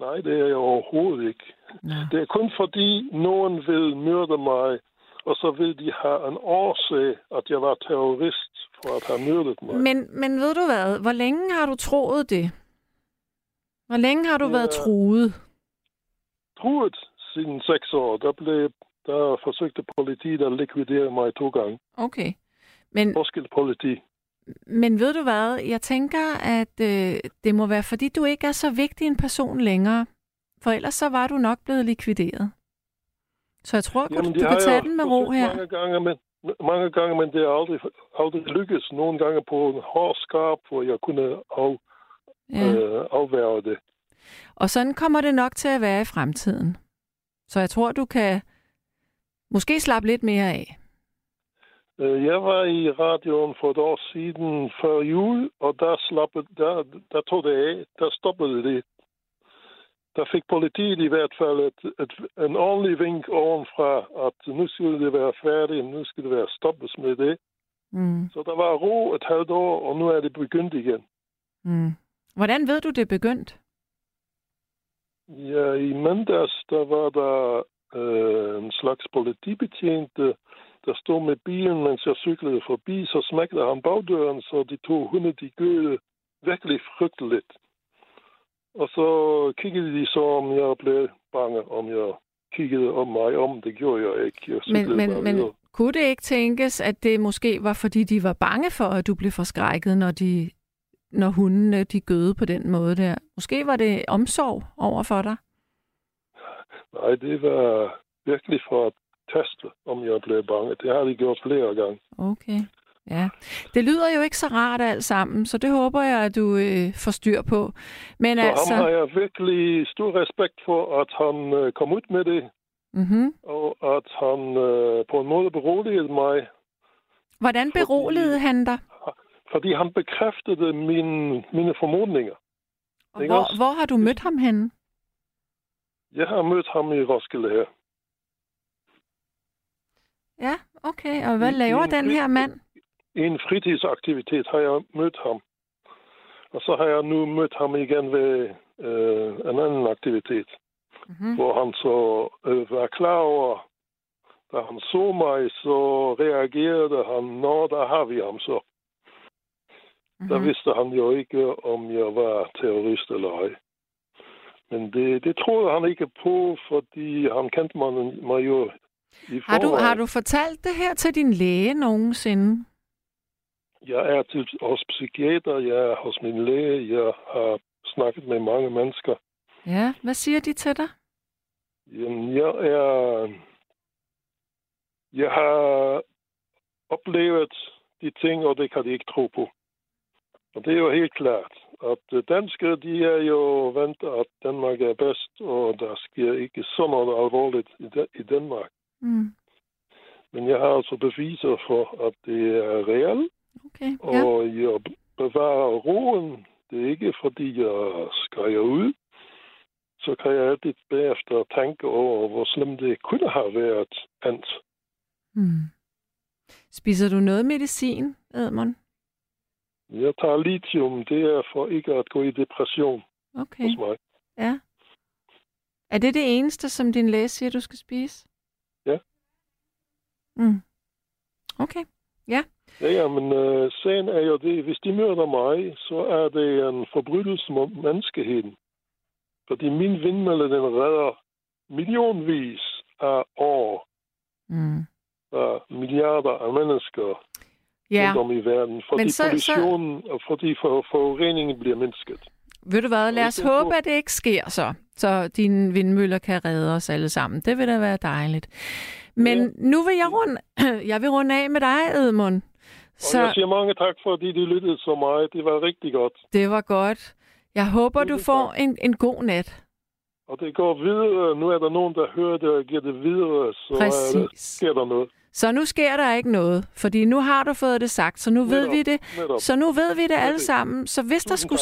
Nej, det er jeg overhovedet ikke. Nå. Det er kun fordi nogen vil myrde mig, og så vil de have en årsag, at jeg var terrorist for at have myrdet mig. Men, men ved du hvad? Hvor længe har du troet det? Hvor længe har du Ja. været truet? Truet siden seks år, der, blev, der forsøgte politiet at likvidere mig to gange. Okay. Men, Forskelpoliti. men ved du hvad? Jeg tænker, at øh, det må være, fordi du ikke er så vigtig en person længere. For ellers så var du nok blevet likvideret. Så jeg tror, Jamen, du, du kan tage den med ro her. Mange gange, men, mange gange, men det er aldrig, aldrig lykkes. Nogle gange på en hård skarp, hvor jeg kunne af, Ja. øh, afværge det. Og sådan kommer det nok til at være i fremtiden. Så jeg tror, du kan måske slappe lidt mere af. Øh, Jeg var i radioen for et år siden før jul, og der, slappede, der, der tog det af. Der stoppede det. Der fik politiet i hvert fald et, et, en ordentlig vink ovenfra, at nu skulle det være færdigt, nu skulle det være stoppes med det. Mm. Så der var ro et halvt år, og nu er det begyndt igen. Mm. Hvordan ved du, det er begyndt? Ja, i mandags, der var der øh, en slags politibetjent, der stod med bilen, mens jeg cyklede forbi, så smækkede han bagdøren, så de to hunde, de gøede virkelig frygteligt. Og så kiggede de så, om jeg blev bange, om jeg kiggede om mig om. Det gjorde jeg ikke. Jeg Men, men, men videre. kunne det ikke tænkes, at det måske var, fordi de var bange for, at du blev forskrækket, når, de, når hundene de gøde på den måde der? Måske var det omsorg over for dig? Nej, det var virkelig for at teste, om jeg blev bange. Det har de gjort flere gange. Okay. Ja, det lyder jo ikke så rart alt sammen, så det håber jeg, at du øh, får styr på. Men Så altså, ham har jeg virkelig stor respekt for, at han øh, kom ud med det, mm-hmm. og at han øh, på en måde beroligede mig, hvordan Fordi- beroligede han dig? fordi han bekræftede mine, mine formodninger. Og hvor, også? hvor har du mødt ham henne? Jeg har mødt ham i Roskilde her. Ja, okay. Og hvad laver i en den her mand? I en fritidsaktivitet har jeg mødt ham. Og så har jeg nu mødt ham igen ved øh, en anden aktivitet, Mm-hmm. hvor han så øh, var klar over, da han så mig, så reagerede han, nå, der har vi ham så. Der Mhm. vidste han jo ikke, om jeg var terrorist eller ej. Men det, det troede han ikke på, fordi han kendte mig, mig jo i Har du, har du fortalt det her til din læge nogensinde? Jeg er til, hos psykiater, jeg er hos min læge, jeg har snakket med mange mennesker. Ja, hvad siger de til dig? Jamen, jeg er... Jeg har oplevet de ting, og det kan de ikke tro på. Og det er jo helt klart, at øh, danskere, de er jo vant, at Danmark er bedst, og der sker ikke så noget alvorligt i, da- i Danmark. Mm. Men jeg har altså beviser for, at det er reelt, Okay, ja. og jeg bevarer roen. Det er ikke, fordi jeg skræger ud. Så kan jeg altid bagefter tænke over, hvor slemt det kunne have været andet. Mm. Spiser du noget medicin, Edmund? Jeg tager lithium, det er for ikke at gå i depression Okay, hos mig. ja. Er det det eneste, som din læge siger, du skal spise? Ja. Mm. Okay, Ja, ja, men øh, sagen er jo det, hvis de myrder mig, så er det en forbrydelse mod menneskeheden. Fordi min vindmølle, den redder millionvis af år mm. af milliarder af mennesker Ja, rundt om i verden, fordi Men så- så- pollutionen og fordi for, forureningen bliver mindsket. ved du hvad, lad Og os håbe, at det ikke sker så, så dine vindmøller kan redde os alle sammen. Det vil da være dejligt. Men Ja. nu vil jeg runde, jeg vil runde af med dig, Edmund. Og Så jeg siger mange tak, fordi de lyttede så meget. Det var rigtig godt. det var godt. Jeg håber, du får en, en god nat. Og det går videre. Nu er der nogen, der hører det og giver det videre, så der, Præcis. sker der noget. Så nu sker der ikke noget, fordi nu har du fået det sagt, så nu ved Netop, vi det. netop. Så nu ved vi det alle sammen. Så hvis der, skulle,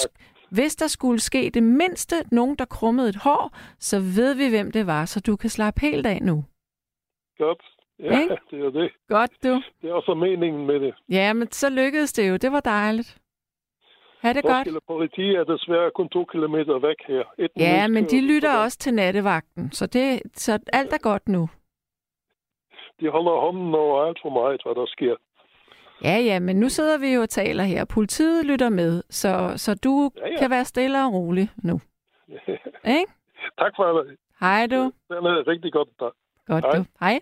hvis der skulle ske det mindste, nogen der krummede et hår, så ved vi, hvem det var, så du kan slappe helt af nu. Godt. Ja, Ikke? det er det. Godt, du. Det er også meningen med det. Ja, men så lykkedes det jo. Det var dejligt. Ha' det godt. Roskilde politi er desværre kun to kilometer væk her. Et Ja, men de lytter også til nattevagten, så, det, så alt er godt nu. De holder hånden over alt for meget, hvad der sker. Ja, ja, men nu sidder vi jo og taler her. Politiet lytter med, så, så du Ja, ja. kan være stille og rolig nu. Ikke? tak for det. Hej du. Den er rigtig godt. Tak. Godt Hej. du. Hej.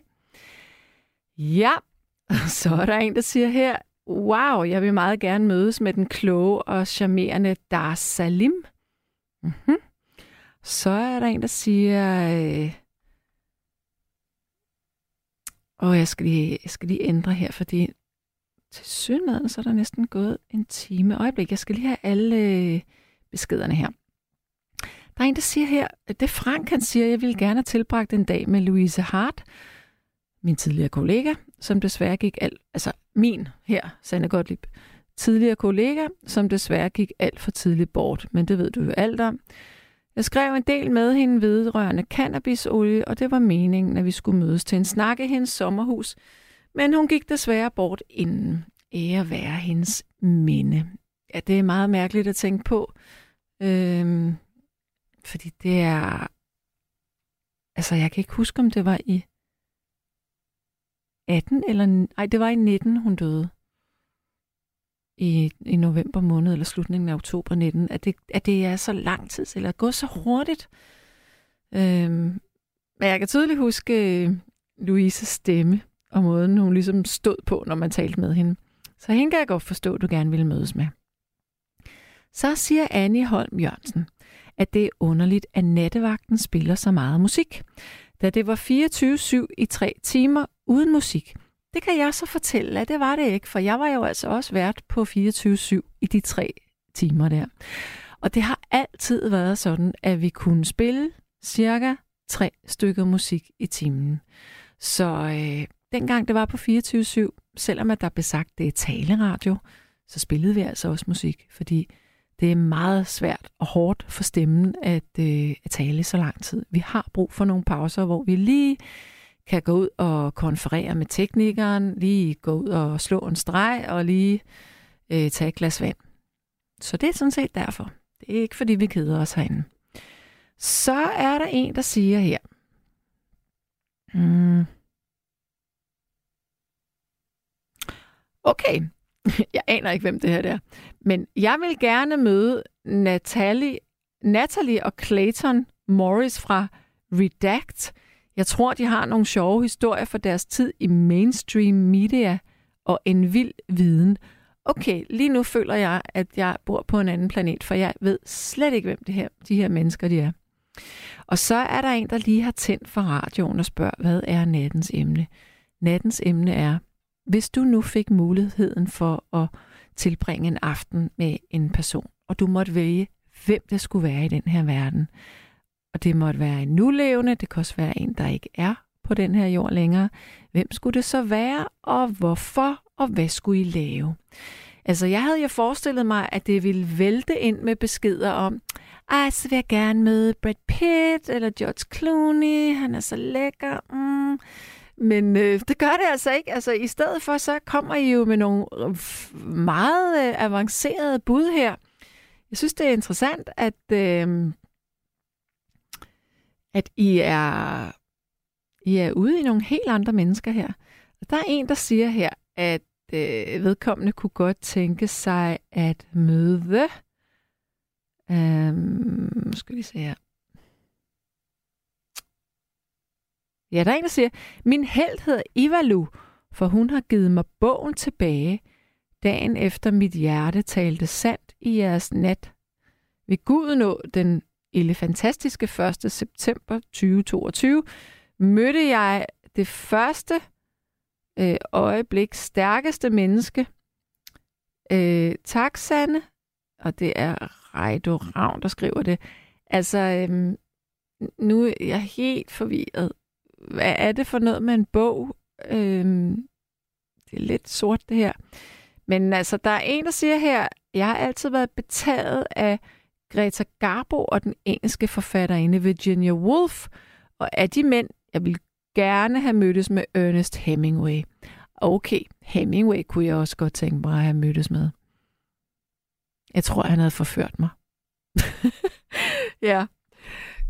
Ja, så er der en, der siger her, wow, jeg vil meget gerne mødes med den kloge og charmerende Dar Salim. Mm-hmm. Så er der en, der siger, øh åh, jeg skal, lige, jeg skal lige ændre her, fordi til synligheden, så er der næsten gået en time. Øjeblik, jeg skal lige have alle øh, beskederne her. Der er en, der siger her, det Frank, han siger, jeg ville gerne have tilbragt en dag med Louise Hart, min tidligere kollega, som desværre gik alt, altså min her, Sanne Gottlieb, tidligere kollega, som desværre gik alt for tidligt bort, men det ved du jo alt om. Jeg skrev en del med hende vedrørende cannabisolie, og det var meningen, at vi skulle mødes til en snak i hendes sommerhus, men hun gik desværre bort inden. Ære være hendes minde. Ja, det er meget mærkeligt at tænke på, øhm, fordi det er... Altså, jeg kan ikke huske, om det var i 18 eller... Nej, det var i 19, hun døde. I, i november måned, eller slutningen af oktober 19. At det, at det er så lang tid, eller er gået så hurtigt. Øhm, men jeg kan tydeligt huske øh, Louises stemme, og måden hun ligesom stod på, når man talte med hende. Så hende kan jeg godt forstå, at du gerne ville mødes med. Så siger Annie Holm Jørgensen, at det er underligt, at nattevagten spiller så meget musik. Da det var 24-7 i tre timer uden musik. Det kan jeg så fortælle, at det var det ikke, for jeg var jo altså også vært på 24-7 i de tre timer der. Og det har altid været sådan, at vi kunne spille cirka tre stykker musik i timen. Så øh, dengang det var på 24-7, selvom at der blev sagt, det er taleradio, så spillede vi altså også musik, fordi det er meget svært og hårdt for stemmen at, øh, at tale så lang tid. Vi har brug for nogle pauser, hvor vi lige kan gå ud og konferere med teknikeren, lige gå ud og slå en streg og lige øh, tage et glas vand. Så det er sådan set derfor. Det er ikke, fordi vi keder os herinde. Så er der en, der siger her. Mm. Okay, jeg aner ikke, hvem det her er. Men jeg vil gerne møde Natalie, Natalie og Clayton Morris fra Redact. Jeg tror, de har nogle sjove historier for deres tid i mainstream media og en vild viden. Okay, lige nu føler jeg, at jeg bor på en anden planet, for jeg ved slet ikke, hvem det her, de her mennesker de er. Og så er der en, der lige har tændt for radioen og spørger, hvad er nattens emne? Nattens emne er, hvis du nu fik muligheden for at tilbringe en aften med en person, og du måtte vælge, hvem det skulle være i den her verden. Og det måtte være en nulevende, det kan også være en, der ikke er på den her jord længere. Hvem skulle det så være, og hvorfor, og hvad skulle I lave? Altså, jeg havde jo forestillet mig, at det ville vælte ind med beskeder om, ej, så vil jeg gerne møde Brad Pitt eller George Clooney, han er så lækker. Mm. Men øh, det gør det altså ikke. Altså, i stedet for, så kommer I jo med nogle øh, meget øh, avancerede bud her. Jeg synes, det er interessant, at, øh, at I er, I er ude i nogle helt andre mennesker her. Og der er en, der siger her, at øh, vedkommende kunne godt tænke sig at møde... Øhm, skal vi se her. Ja, der er en, der siger, min held hedder Ivalu, for hun har givet mig bogen tilbage, dagen efter mit hjerte talte sandt i jeres nat. Ved Gud nå den elefantastiske 1. september 2022 mødte jeg det første øh, øjeblik stærkeste menneske. Øh, tak, Sanne. Og det er Reido Ravn, der skriver det. Altså, øh, nu er jeg helt forvirret hvad er det for noget med en bog? Øhm, det er lidt sort, det her. Men altså, der er en, der siger her, jeg har altid været betaget af Greta Garbo og den engelske forfatterinde Virginia Woolf, og af de mænd, jeg vil gerne have mødtes med Ernest Hemingway. Okay, Hemingway kunne jeg også godt tænke mig at have mødtes med. Jeg tror, han havde forført mig. ja,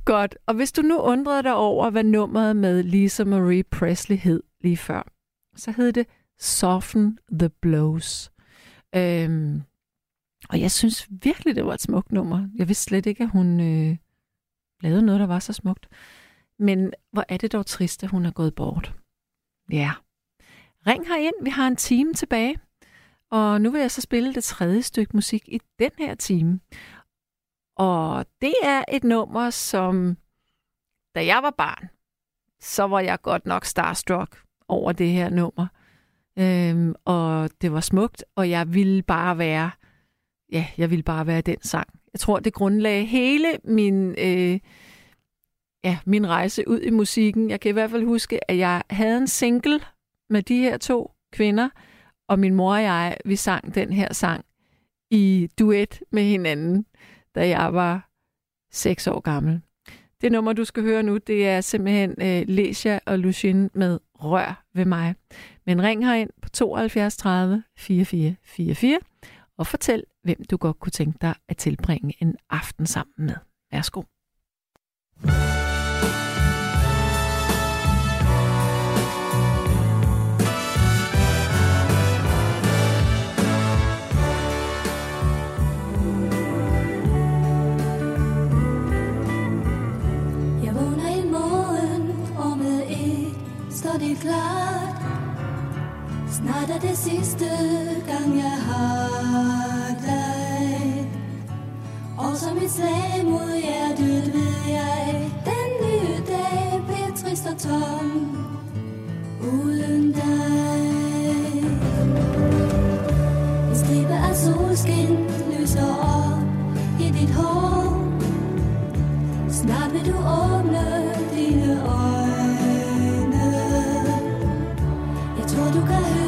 godt. Og hvis du nu undrede dig over, hvad nummeret med Lisa Marie Presley hed lige før, så hed det Soften the Blows. Øhm, og jeg synes virkelig, det var et smukt nummer. Jeg vidste slet ikke, at hun øh, lavede noget, der var så smukt. Men hvor er det dog trist, at hun er gået bort. Ja. Ring ind. Vi har en time tilbage. Og nu vil jeg så spille det tredje stykke musik i den her time. Og det er et nummer, som da jeg var barn, så var jeg godt nok starstruck over det her nummer. Øhm, og det var smukt, og jeg ville bare være, ja, jeg ville bare være den sang. Jeg tror, det grundlagde hele min, øh, ja, min rejse ud i musikken. Jeg kan i hvert fald huske, at jeg havde en single med de her to kvinder, og min mor og jeg, vi sang den her sang i duet med hinanden, da jeg var seks år gammel. Det nummer, du skal høre nu, det er simpelthen øh, Lesia og Lucien med Rør ved mig. Men ring herind på 72 30 44 44 og fortæl, hvem du godt kunne tænke dig at tilbringe en aften sammen med. Værsgo. Jeg vågner morgen, står det klart. Snart er det sidste gang, jeg har. Og som et slag mod hjertet ved jeg, den nye dag bliver trist og tom uden dig. En stribe af solskin lyser op i dit hår. Snart vil du åbne dine øjne Jeg tror du kan høre,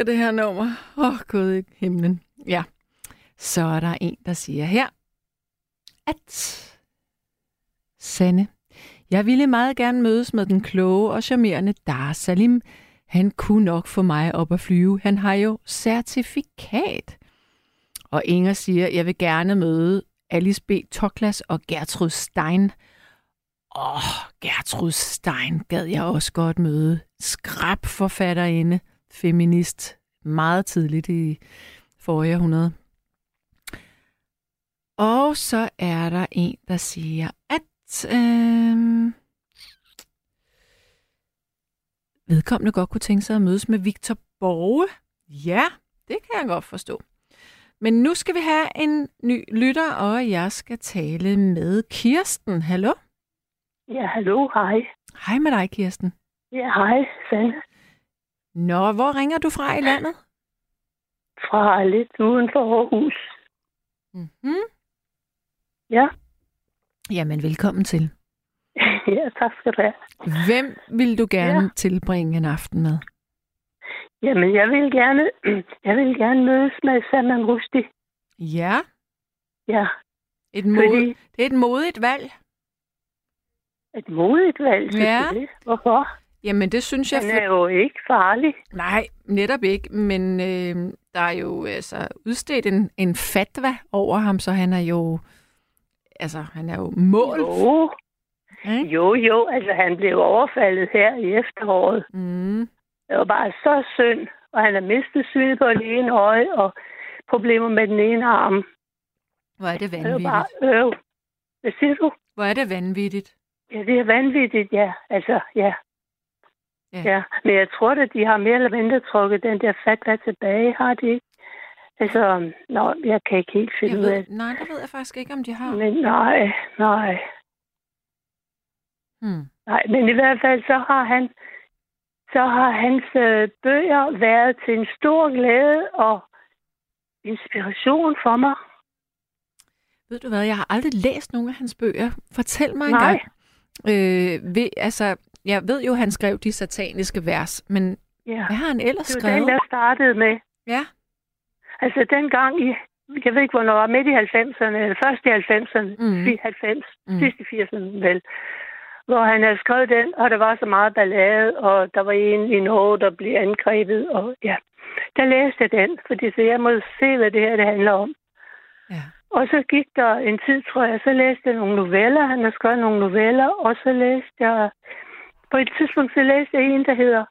elsker det her nummer. Åh oh, gud i himlen. Ja. Så er der en, der siger her, at Sanne, jeg ville meget gerne mødes med den kloge og charmerende Dar Salim. Han kunne nok få mig op at flyve. Han har jo certifikat. Og Inger siger, jeg vil gerne møde Alice B. Toklas og Gertrud Stein. Åh, oh, Gertrud Stein gad jeg også godt møde. Skrab forfatterinde, feminist, meget tidligt i forrige århundrede. Og så er der en, der siger, at øhm, vedkommende godt kunne tænke sig at mødes med Victor Borge. Ja, det kan jeg godt forstå. Men nu skal vi have en ny lytter, og jeg skal tale med Kirsten. Hallo? Ja, hallo, hej. Hej med dig, Kirsten. Ja, hej, Sanne. Nå, hvor ringer du fra i landet? Fra lidt uden for Aarhus. Mm-hmm. Ja, Jamen, velkommen til. ja, tak skal du have. Hvem vil du gerne ja. Tilbringe en aften med? Jamen, jeg vil gerne, jeg vil gerne mødes med Salman Rushdie. Ja, Ja, et mod, fordi det er et modigt valg. et modigt valg, Ja. Hvorfor? Jamen, det synes jeg... Han er jo ikke farlig. Nej, netop ikke, men øh, der er jo altså udstedt en, en fatwa over ham, så han er jo... Altså, han er jo mål. Jo, Ikke? jo, jo. Altså, han blev overfaldet her i efteråret. Mm. Det var bare så synd. Og han har mistet synet på det ene øje, og problemer med den ene arm. Hvor er det Det er jo vanvittigt. bare øv. Hvad siger du? Hvor er det vanvittigt. Ja, det er vanvittigt, ja. Altså, ja. Ja. Ja, men jeg tror at de har mere eller mindre trukket den der fatwa tilbage, har de ikke? Altså, nå, jeg kan ikke helt finde Jeg ud af ved, det. nej, det ved jeg faktisk ikke, om de har. Men nej, nej, Hmm. nej. Men i hvert fald, så har han, så har hans øh, bøger været til en stor glæde og inspiration for mig. Ved du hvad, jeg har aldrig læst nogen af hans bøger. Fortæl mig Nej. engang. Øh, ved, altså, jeg ved jo, han skrev de sataniske vers, men Ja. hvad har han ellers Det var skrevet? den, der startede med. Ja. Altså dengang i, jeg ved ikke, hvornår midt i 90'erne, eller først i 90'erne, Mhm. mm. 90, Mm. sidst i 80'erne vel, hvor han havde skrevet den, og der var så meget ballade, og der var en i Norge, der blev angrebet, og ja, der læste jeg den, fordi så jeg må se, hvad det her det handler om. Ja. Og så gik der en tid, tror jeg, så læste jeg nogle noveller, han har skrevet nogle noveller, og så læste jeg, på et tidspunkt, så læste jeg en, der hedder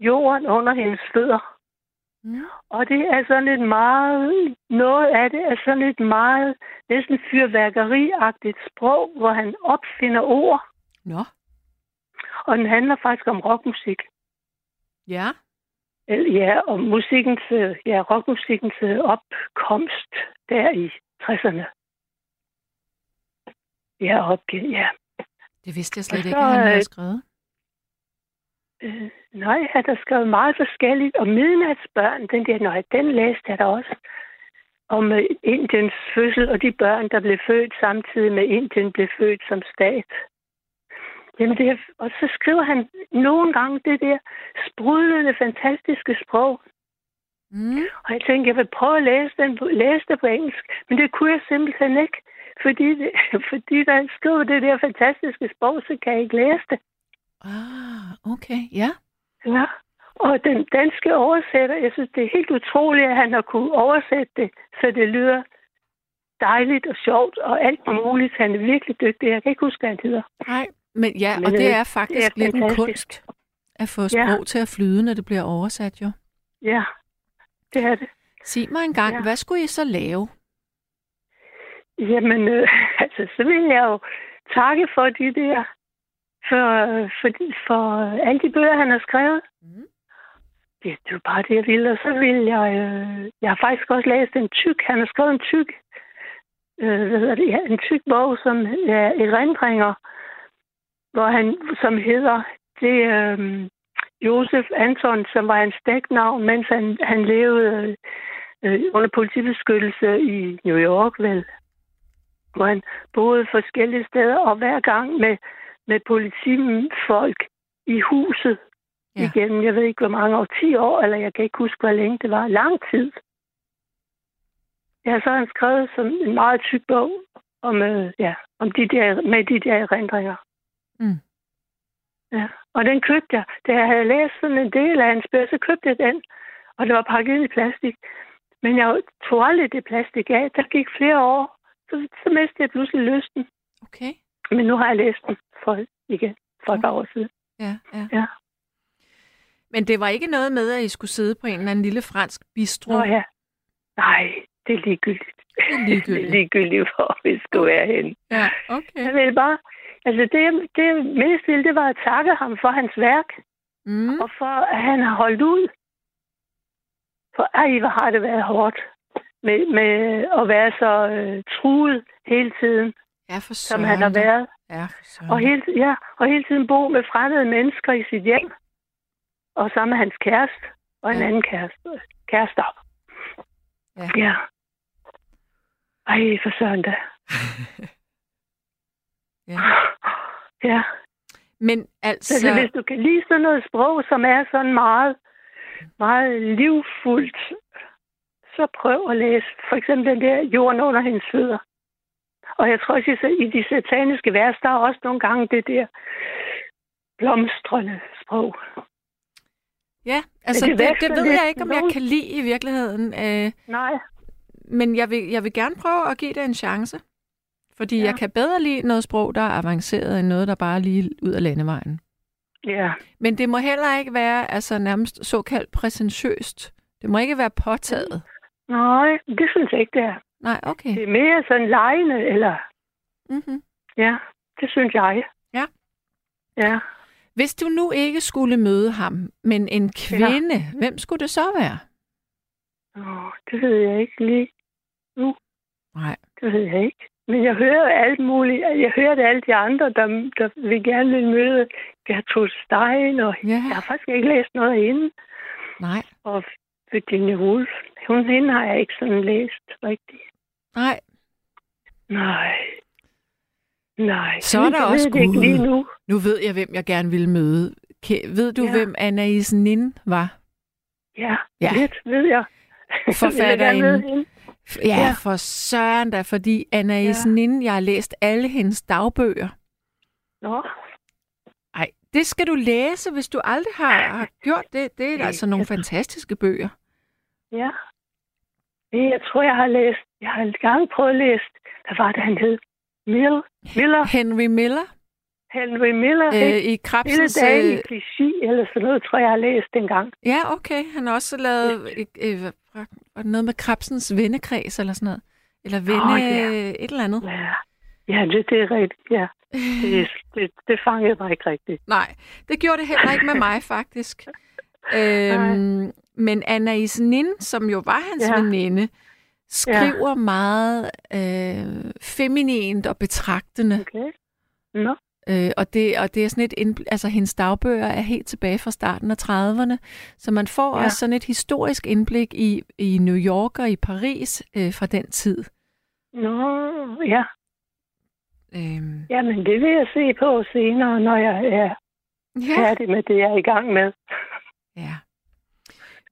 Jorden under hendes fødder. Mm. Og det er sådan et meget, noget af det er sådan et meget, næsten fyrværkeriagtigt sprog, hvor han opfinder ord. Nå. Og den handler faktisk om rockmusik. Ja. Ja, om musikkens, ja, rockmusikkens øh, opkomst der i 60'erne. Ja, op, ja. Det vidste jeg slet så, ikke, at han havde øh, skrevet. Øh, nej, han har skrevet meget forskelligt. Og Midnatsbørn, den der, nej, den læste jeg da også. Om øh, Indiens fødsel og de børn, der blev født samtidig med Indien blev født som stat. Jamen det er, og så skriver han nogle gange det der sprudlende, fantastiske sprog. Mm. Og jeg tænkte, jeg vil prøve at læse, den, læse det på engelsk, men det kunne jeg simpelthen ikke. Fordi, det, fordi der skriver det der fantastiske sprog, så kan jeg ikke læse det. Ah, okay. Ja. Ja, og den danske oversætter, jeg synes, det er helt utroligt, at han har kunne oversætte det, så det lyder dejligt og sjovt og alt muligt. Han er virkelig dygtig. Jeg kan ikke huske, hvad han hedder. Nej, men ja, Men, og det øh, er faktisk det er lidt en fantastisk. kunst at få sprog til at flyde, når det bliver oversat, jo. Ja, det er det. Sig mig engang, Ja. hvad skulle I så lave? Jamen, øh, altså, så vil jeg jo takke for de der, for, for, for alle de bøger, han har skrevet. Mhm. Det, det er jo bare det, jeg vil. Og så vil jeg, øh, jeg har faktisk også læst en tyk, han har skrevet en tyk, øh, hvad hedder det, ja, en tyk bog, som er erindringer, hvor han, som hedder, det øh, Josef Anton, som var hans dæknavn, mens han, han levede øh, under politibeskyttelse i New York, vel hvor han boede forskellige steder, og hver gang med, med politifolk i huset. Ja. igennem, jeg ved ikke hvor mange år, 10 år, eller jeg kan ikke huske, hvor længe det var. Lang tid. Ja, så har han skrevet som en meget tyk bog om, øh, ja, om de der, med de der erindringer. Mm. Ja, og den købte jeg. Da jeg havde læst sådan en del af hans bøger, så købte jeg den, og det var pakket i plastik. Men jeg tog aldrig det plastik af. Der gik flere år, så, så mistede jeg pludselig lysten. Okay. Men nu har jeg læst den for, igen for et par år siden. Ja, ja. Ja. Men det var ikke noget med, at I skulle sidde på en eller anden lille fransk bistro. Nå ja. Nej, det er ligegyldigt. Det er ligegyldigt. det er ligegyldigt, hvor vi skulle være henne. Ja, okay. Jeg vil bare... Altså, det, det jeg mest ville, det var at takke ham for hans værk, Mm. og for, at han har holdt ud. For ej, hvor har det været hårdt med, med at være så øh, truet hele tiden, Ja, for som han har søren været. Ja, for søren. Og hele, ja, og hele tiden bo med fremmede mennesker i sit hjem. Og sammen med hans kæreste. Og en Ja. anden kæreste. Kærester. Ja. ja. Ej, for søren da. Ja. Ja. Men Så altså... hvis du kan lide sådan noget sprog, som er sådan meget, meget livfuldt, så prøv at læse for eksempel den der jorden under hendes fødder. Og jeg tror også, i de sataniske vers, der er også nogle gange det der blomstrende sprog. Ja, altså det det, det, ved jeg ikke, om jeg kan lide i virkeligheden. Øh, Nej, men jeg vil, jeg vil gerne prøve at give det en chance. Fordi ja. Jeg kan bedre lide noget sprog, der er avanceret, end noget, der bare er lige ud af landevejen. ja. Men det må heller ikke være altså nærmest såkaldt præsentøst. Det må ikke være påtaget. Nej, det synes jeg ikke, det er. Nej, okay. Det er mere sådan lejende, eller... Mm-hmm. Ja, det synes jeg. Ja. Ja. Hvis du nu ikke skulle møde ham, men en kvinde, ja. hvem skulle det så være? Åh, det ved jeg ikke lige. Nej. Det ved jeg ikke. Men jeg hører alt muligt. Jeg hørte alle de andre, der, der vil gerne vil møde Gertrud Stein, og Ja. jeg har faktisk ikke læst noget hende. Nej, Og Virginia Woolf. Hun, hende har jeg ikke sådan læst rigtigt. nej. Nej. Nej. Så er der jeg også Gud. lige nu. Nu ved jeg, hvem jeg gerne vil møde. Ved du, ja. Hvem Anais Nin var? Ja, Ja. lidt ved jeg. Forfatterinde. Jeg vil gerne møde hende. F- Ja, ja. For søren da, fordi Anais ja. Nin, jeg har læst alle hendes dagbøger. Nå, det skal du læse, hvis du aldrig har, har gjort det. Det er altså nogle fantastiske bøger. ja. Jeg tror, jeg har læst, jeg har engang prøvet at læse, hvad var det, han hed? Mill, Miller, Henry Miller Henry Miller, øh, ikke? i Lille Krabsens... dage i Øh, klichy, eller sådan noget, tror jeg, jeg har læst engang. ja, okay. Han har også lavet øh, øh, noget med Krabsens vennekreds eller sådan noget. Eller venne Åh, ja. et eller andet. Ja, ja det, det er rigtigt, ja. Det, det, det fangede mig ikke rigtigt. Nej, det gjorde det heller ikke med mig, faktisk. Øhm, men Anais Nin, som jo var hans ja. Veninde, skriver ja. meget øh, feminint og betragtende. Okay. Nå, Øh, og, det, og det er sådan et indbl- altså hendes dagbøger er helt tilbage fra starten af 30'erne, så man får. Ja. også sådan et historisk indblik i, i New York og i Paris øh, fra den tid. nå, ja. Øhm, Jamen, det vil jeg se på senere, når jeg er ja. færdig med det, jeg er i gang med. ja.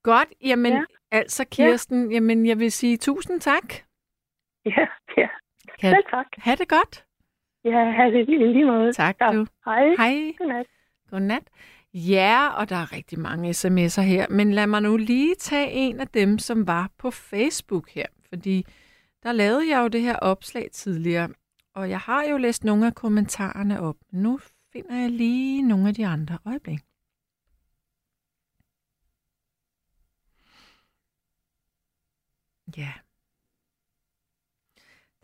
Godt, jamen ja. Altså Kirsten, ja. jamen jeg vil sige tusind tak. Ja, ja. Kan, Selv tak. ha' det godt. Ja, have det i lige måde. Tak du. Hej. Hej. Godnat. Godnat. Ja, og der er rigtig mange sms'er her, men lad mig nu lige tage en af dem, som var på Facebook her, fordi der lavede jeg jo det her opslag tidligere, og jeg har jo læst nogle af kommentarerne op. Nu finder jeg lige nogle af de andre øjeblik. Ja.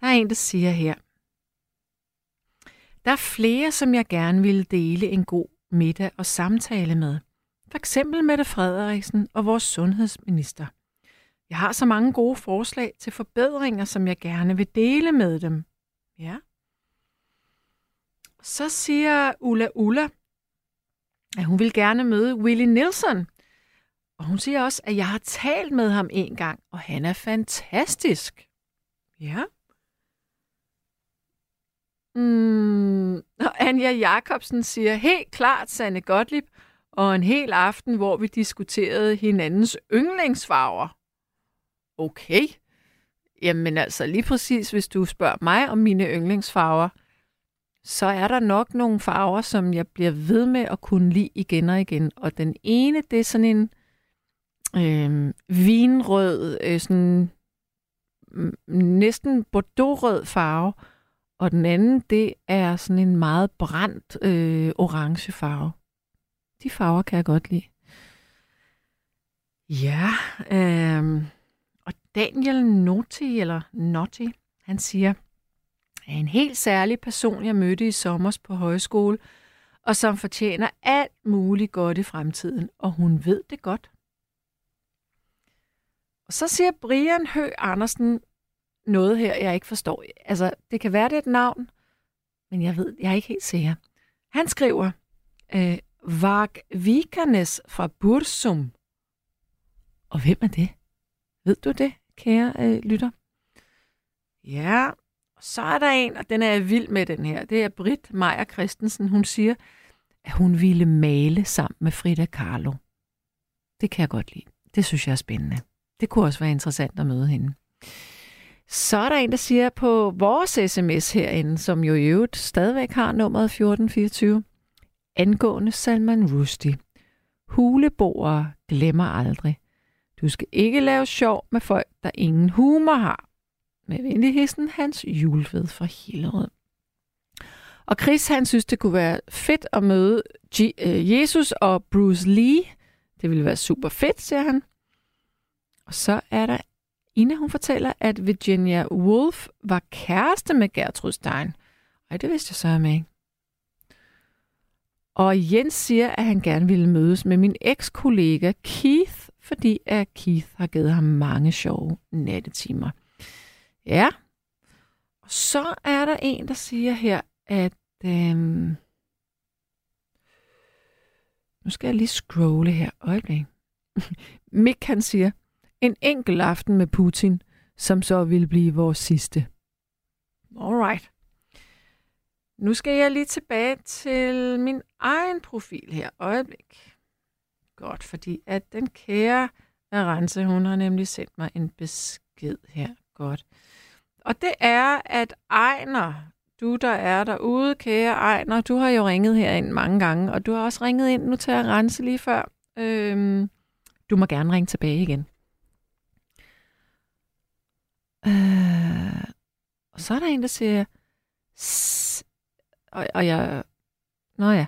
Der er en, der siger her. Der er flere, som jeg gerne ville dele en god middag og samtale med. For eksempel Mette Frederiksen og vores sundhedsminister. Jeg har så mange gode forslag til forbedringer, som jeg gerne vil dele med dem. Ja. Så siger Ulla Ulla, at hun vil gerne møde Willie Nelson. Og hun siger også, at jeg har talt med ham en gang, og han er fantastisk. Ja. Mm, og Anja Jacobsen siger, helt klart Sanne Gottlieb, og en hel aften, hvor vi diskuterede hinandens yndlingsfarver. Okay. Jamen altså, lige præcis, hvis du spørger mig om mine yndlingsfarver, så er der nok nogle farver, som jeg bliver ved med at kunne lide igen og igen. Og den ene, det er sådan en øh, vinrød, øh, sådan mm, næsten bordeauxrød farve. Og den anden, det er sådan en meget brændt øh, orange farve. De farver kan jeg godt lide. Ja, øh, Daniel Noti, eller Notti, han siger, er en helt særlig person, jeg mødte i sommer på højskole, og som fortjener alt muligt godt i fremtiden, og hun ved det godt. Og så siger Brian Hø Andersen noget her, jeg ikke forstår. Altså, det kan være, det er et navn, men jeg ved, jeg er ikke helt sikker. Han skriver, øh, Vag Vikernes fra Bursum. Og hvem er det? Ved du det, kære øh, lytter? Ja, og så er der en, og den er jeg vild med, den her. Det er Britt Meier Christensen. Hun siger, at hun ville male sammen med Frida Kahlo. Det kan jeg godt lide. Det synes jeg er spændende. Det kunne også være interessant at møde hende. Så er der en, der siger på vores sms herinde, som jo i øvrigt stadigvæk har nummeret 1424, angående Salman Rushdie. Huleboere glemmer aldrig. Du skal ikke lave sjov med folk, der ingen humor har. Med venligheden Hans Julved fra Hillerød. Og Chris, han synes, det kunne være fedt at møde G- øh, Jesus og Bruce Lee. Det ville være super fedt, siger han. Og så er der Ina, hun fortæller, at Virginia Woolf var kæreste med Gertrud Stein. Ej, det vidste jeg så med ikke. Og Jens siger, at han gerne ville mødes med min ekskollega Keith, fordi at Keith har givet ham mange sjove nattetimer. Ja. Og så er der en, der siger her, at... Øhm, nu skal jeg lige scrolle her. Øjeblik. Mick han siger, en enkelt aften med Putin, som så ville blive vores sidste. Alright. Nu skal jeg lige tilbage til min egen profil her. Øjeblik. Godt, fordi at den kære Arance, hun har nemlig sendt mig en besked her. Godt. Og det er, at Ejner, du der er derude, kære Ejner, du har jo ringet herind mange gange, og du har også ringet ind nu til at rense lige før. Øhm, du må gerne ringe tilbage igen. Øh, og så er der en, der siger, og, og jeg, nå ja,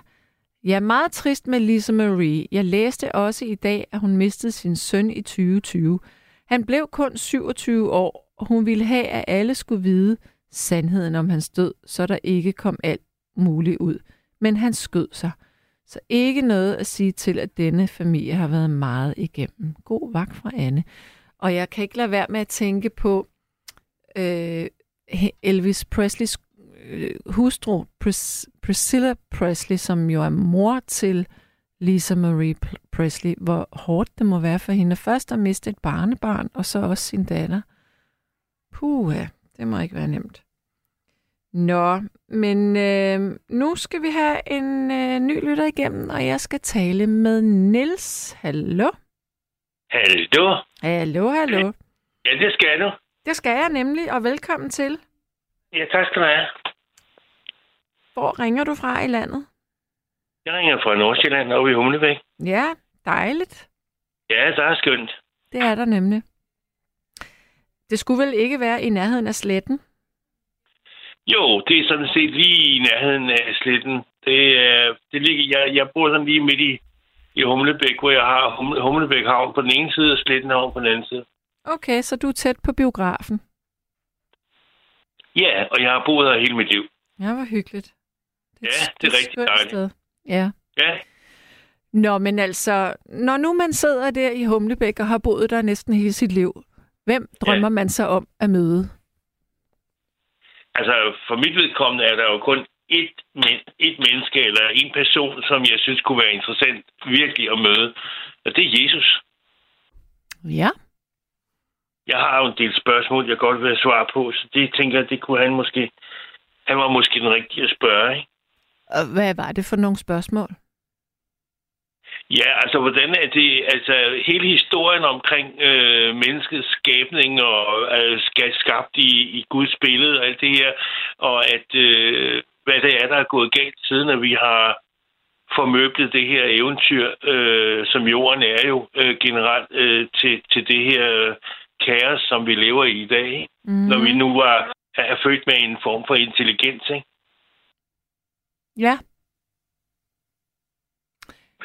jeg er meget trist med Lisa Marie. Jeg læste også i dag, at hun mistede sin søn i 2020. Han blev kun 27 år, og hun ville have, at alle skulle vide sandheden om hans død, så der ikke kom alt muligt ud. Men han skød sig. Så ikke noget at sige til, at denne familie har været meget igennem. God vagt fra Anne. Og jeg kan ikke lade være med at tænke på øh, Elvis Presleys øh, hustru, Pris- Priscilla Presley, som jo er mor til Lisa Marie Presley, hvor hårdt det må være for hende først at miste et barnebarn, og så også sin datter. Puha, det må ikke være nemt. Nå, men øh, nu skal vi have en øh, ny lytter igennem, og jeg skal tale med Nils. Hallo? Hallo? Hallo, hallo. Ja, det skal du. Det skal jeg nemlig, og velkommen til. Ja, tak skal du have. Hvor ringer du fra i landet? Jeg ringer fra Nordsjælland oppe i Humlebæk. Ja, dejligt. Ja, der er skønt. Det er der nemlig. Det skulle vel ikke være i nærheden af sletten? Jo, det er sådan set lige i nærheden af sletten. Det, er, det ligger, jeg, jeg bor sådan lige midt i, i Humlebæk, hvor jeg har Humle, Humlebæk Havn på den ene side, og sletten havn på den anden side. Okay, så du er tæt på biografen. Ja, og jeg har boet her hele mit liv. Ja, hvor hyggeligt. Ja, det er rigtig dejligt. sted. Ja. Ja, Nå, men altså, når nu man sidder der i Humlebæk og har boet der næsten hele sit liv, hvem drømmer man så om at møde? altså for mit vedkommende er der jo kun et, men, et menneske eller en person, som jeg synes kunne være interessant virkelig at møde. Og det er Jesus. Ja. Jeg har jo en del spørgsmål, jeg godt vil have svar på, så det tænker jeg, det kunne han måske... Han var måske den rigtige at spørge, ikke? Og hvad var det for nogle spørgsmål? Ja, altså hvordan er det, altså hele historien omkring øh, menneskets skabning og øh, skabt i, i Guds billede og alt det her, og at øh, hvad det er, der er gået galt siden, at vi har formøblet det her eventyr, øh, som jorden er jo øh, generelt øh, til, til det her kaos, som vi lever i i dag? Mm. når vi nu er, er født med en form for intelligens. Ikke? Ja,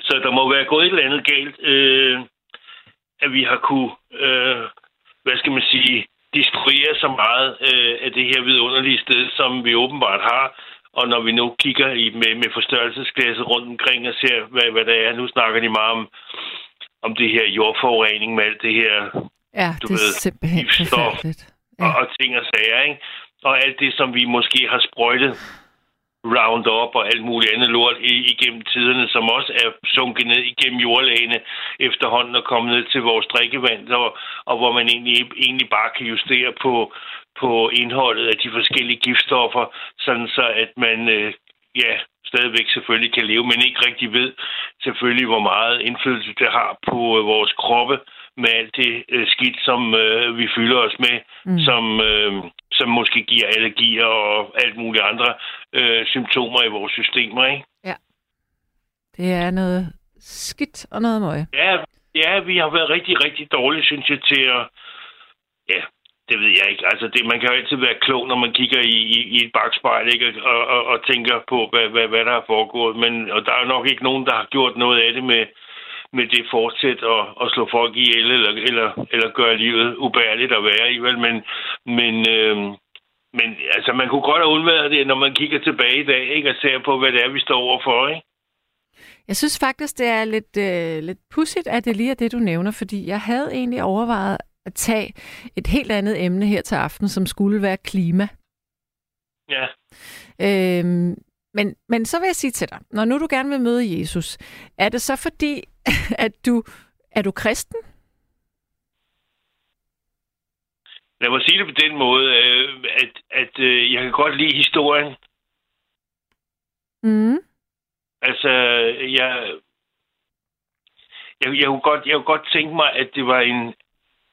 Så der må være gået et eller andet galt, øh, at vi har kunne, øh, hvad skal man sige, destruere så meget øh, af det her vidunderlige sted, som vi åbenbart har. Og når vi nu kigger i, med, med forstørrelsesglasset rundt omkring og ser, hvad, hvad der er, nu snakker de meget om, om det her jordforurening med alt det her ja Du det er ved, simpelthen giftstof. forfærdeligt. ja. og, og ting og sager, ikke? Og alt det, som vi måske har sprøjtet Roundup og alt muligt andet lort igennem tiderne, som også er sunket ned igennem jordlagene efterhånden og kommet ned til vores drikkevand, og, og hvor man egentlig, egentlig bare kan justere på, på indholdet af de forskellige giftstoffer, sådan så at man øh, ja, stadigvæk selvfølgelig kan leve, men ikke rigtig ved selvfølgelig, hvor meget indflydelse det har på øh, vores kroppe med alt det øh, skidt, som øh, vi fylder os med, mm. som, øh, som måske giver allergier og alt muligt andre øh, symptomer i vores systemer, ikke? Det er noget skidt og noget møg. Ja, ja, vi har været rigtig, rigtig dårlige, synes jeg, til at... Ja, det ved jeg ikke. Altså, det, man kan jo altid være klog, når man kigger i, i, i et bagspejl, ikke? Og, og, og tænker på, hvad, hvad, hvad der er foregået. Men og der er nok ikke nogen, der har gjort noget af det med, med det fortsæt at, at slå folk ihjel, eller, eller, eller gøre livet ubærligt at være i, vel? Men, men, øh, men altså, man kunne godt have undværet det, når man kigger tilbage i dag, ikke? Og ser på, hvad det er, vi står overfor, ikke? Jeg synes faktisk, det er lidt, øh, lidt pudsigt, at det lige er det, du nævner, fordi jeg havde egentlig overvejet at tage et helt andet emne her til aften, som skulle være klima. Ja. Øhm, men, men så vil jeg sige til dig, når nu du gerne vil møde Jesus, er det så fordi, at du er du kristen? Lad mig sige det på den måde, øh, at, at øh, jeg kan godt lide historien. Mm. Altså, jeg, jeg, jeg, kunne godt, jeg kunne godt tænke mig, at det var en,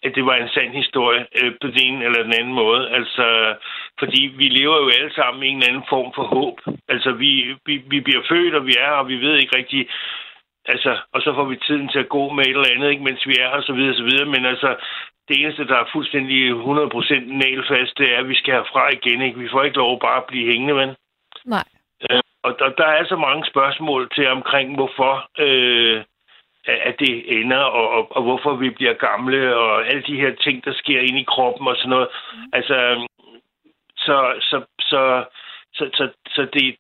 at det var en sand historie øh, på den ene eller den anden måde. Altså, fordi vi lever jo alle sammen i en eller anden form for håb. Altså, vi, vi, vi bliver født, og vi er her, og vi ved ikke rigtig... Altså, og så får vi tiden til at gå med et eller andet, ikke, mens vi er her, og så videre, og så videre. Men altså, det eneste, der er fuldstændig 100% nælfast, det er, at vi skal herfra igen, ikke? Vi får ikke lov bare at blive hængende, men... Nej. Øh, og der, der er altså mange spørgsmål til omkring, hvorfor øh, at det ender, og, og, og hvorfor vi bliver gamle, og alle de her ting, der sker inde i kroppen og sådan noget. Mm. Altså, så, så, så, så, så, så det,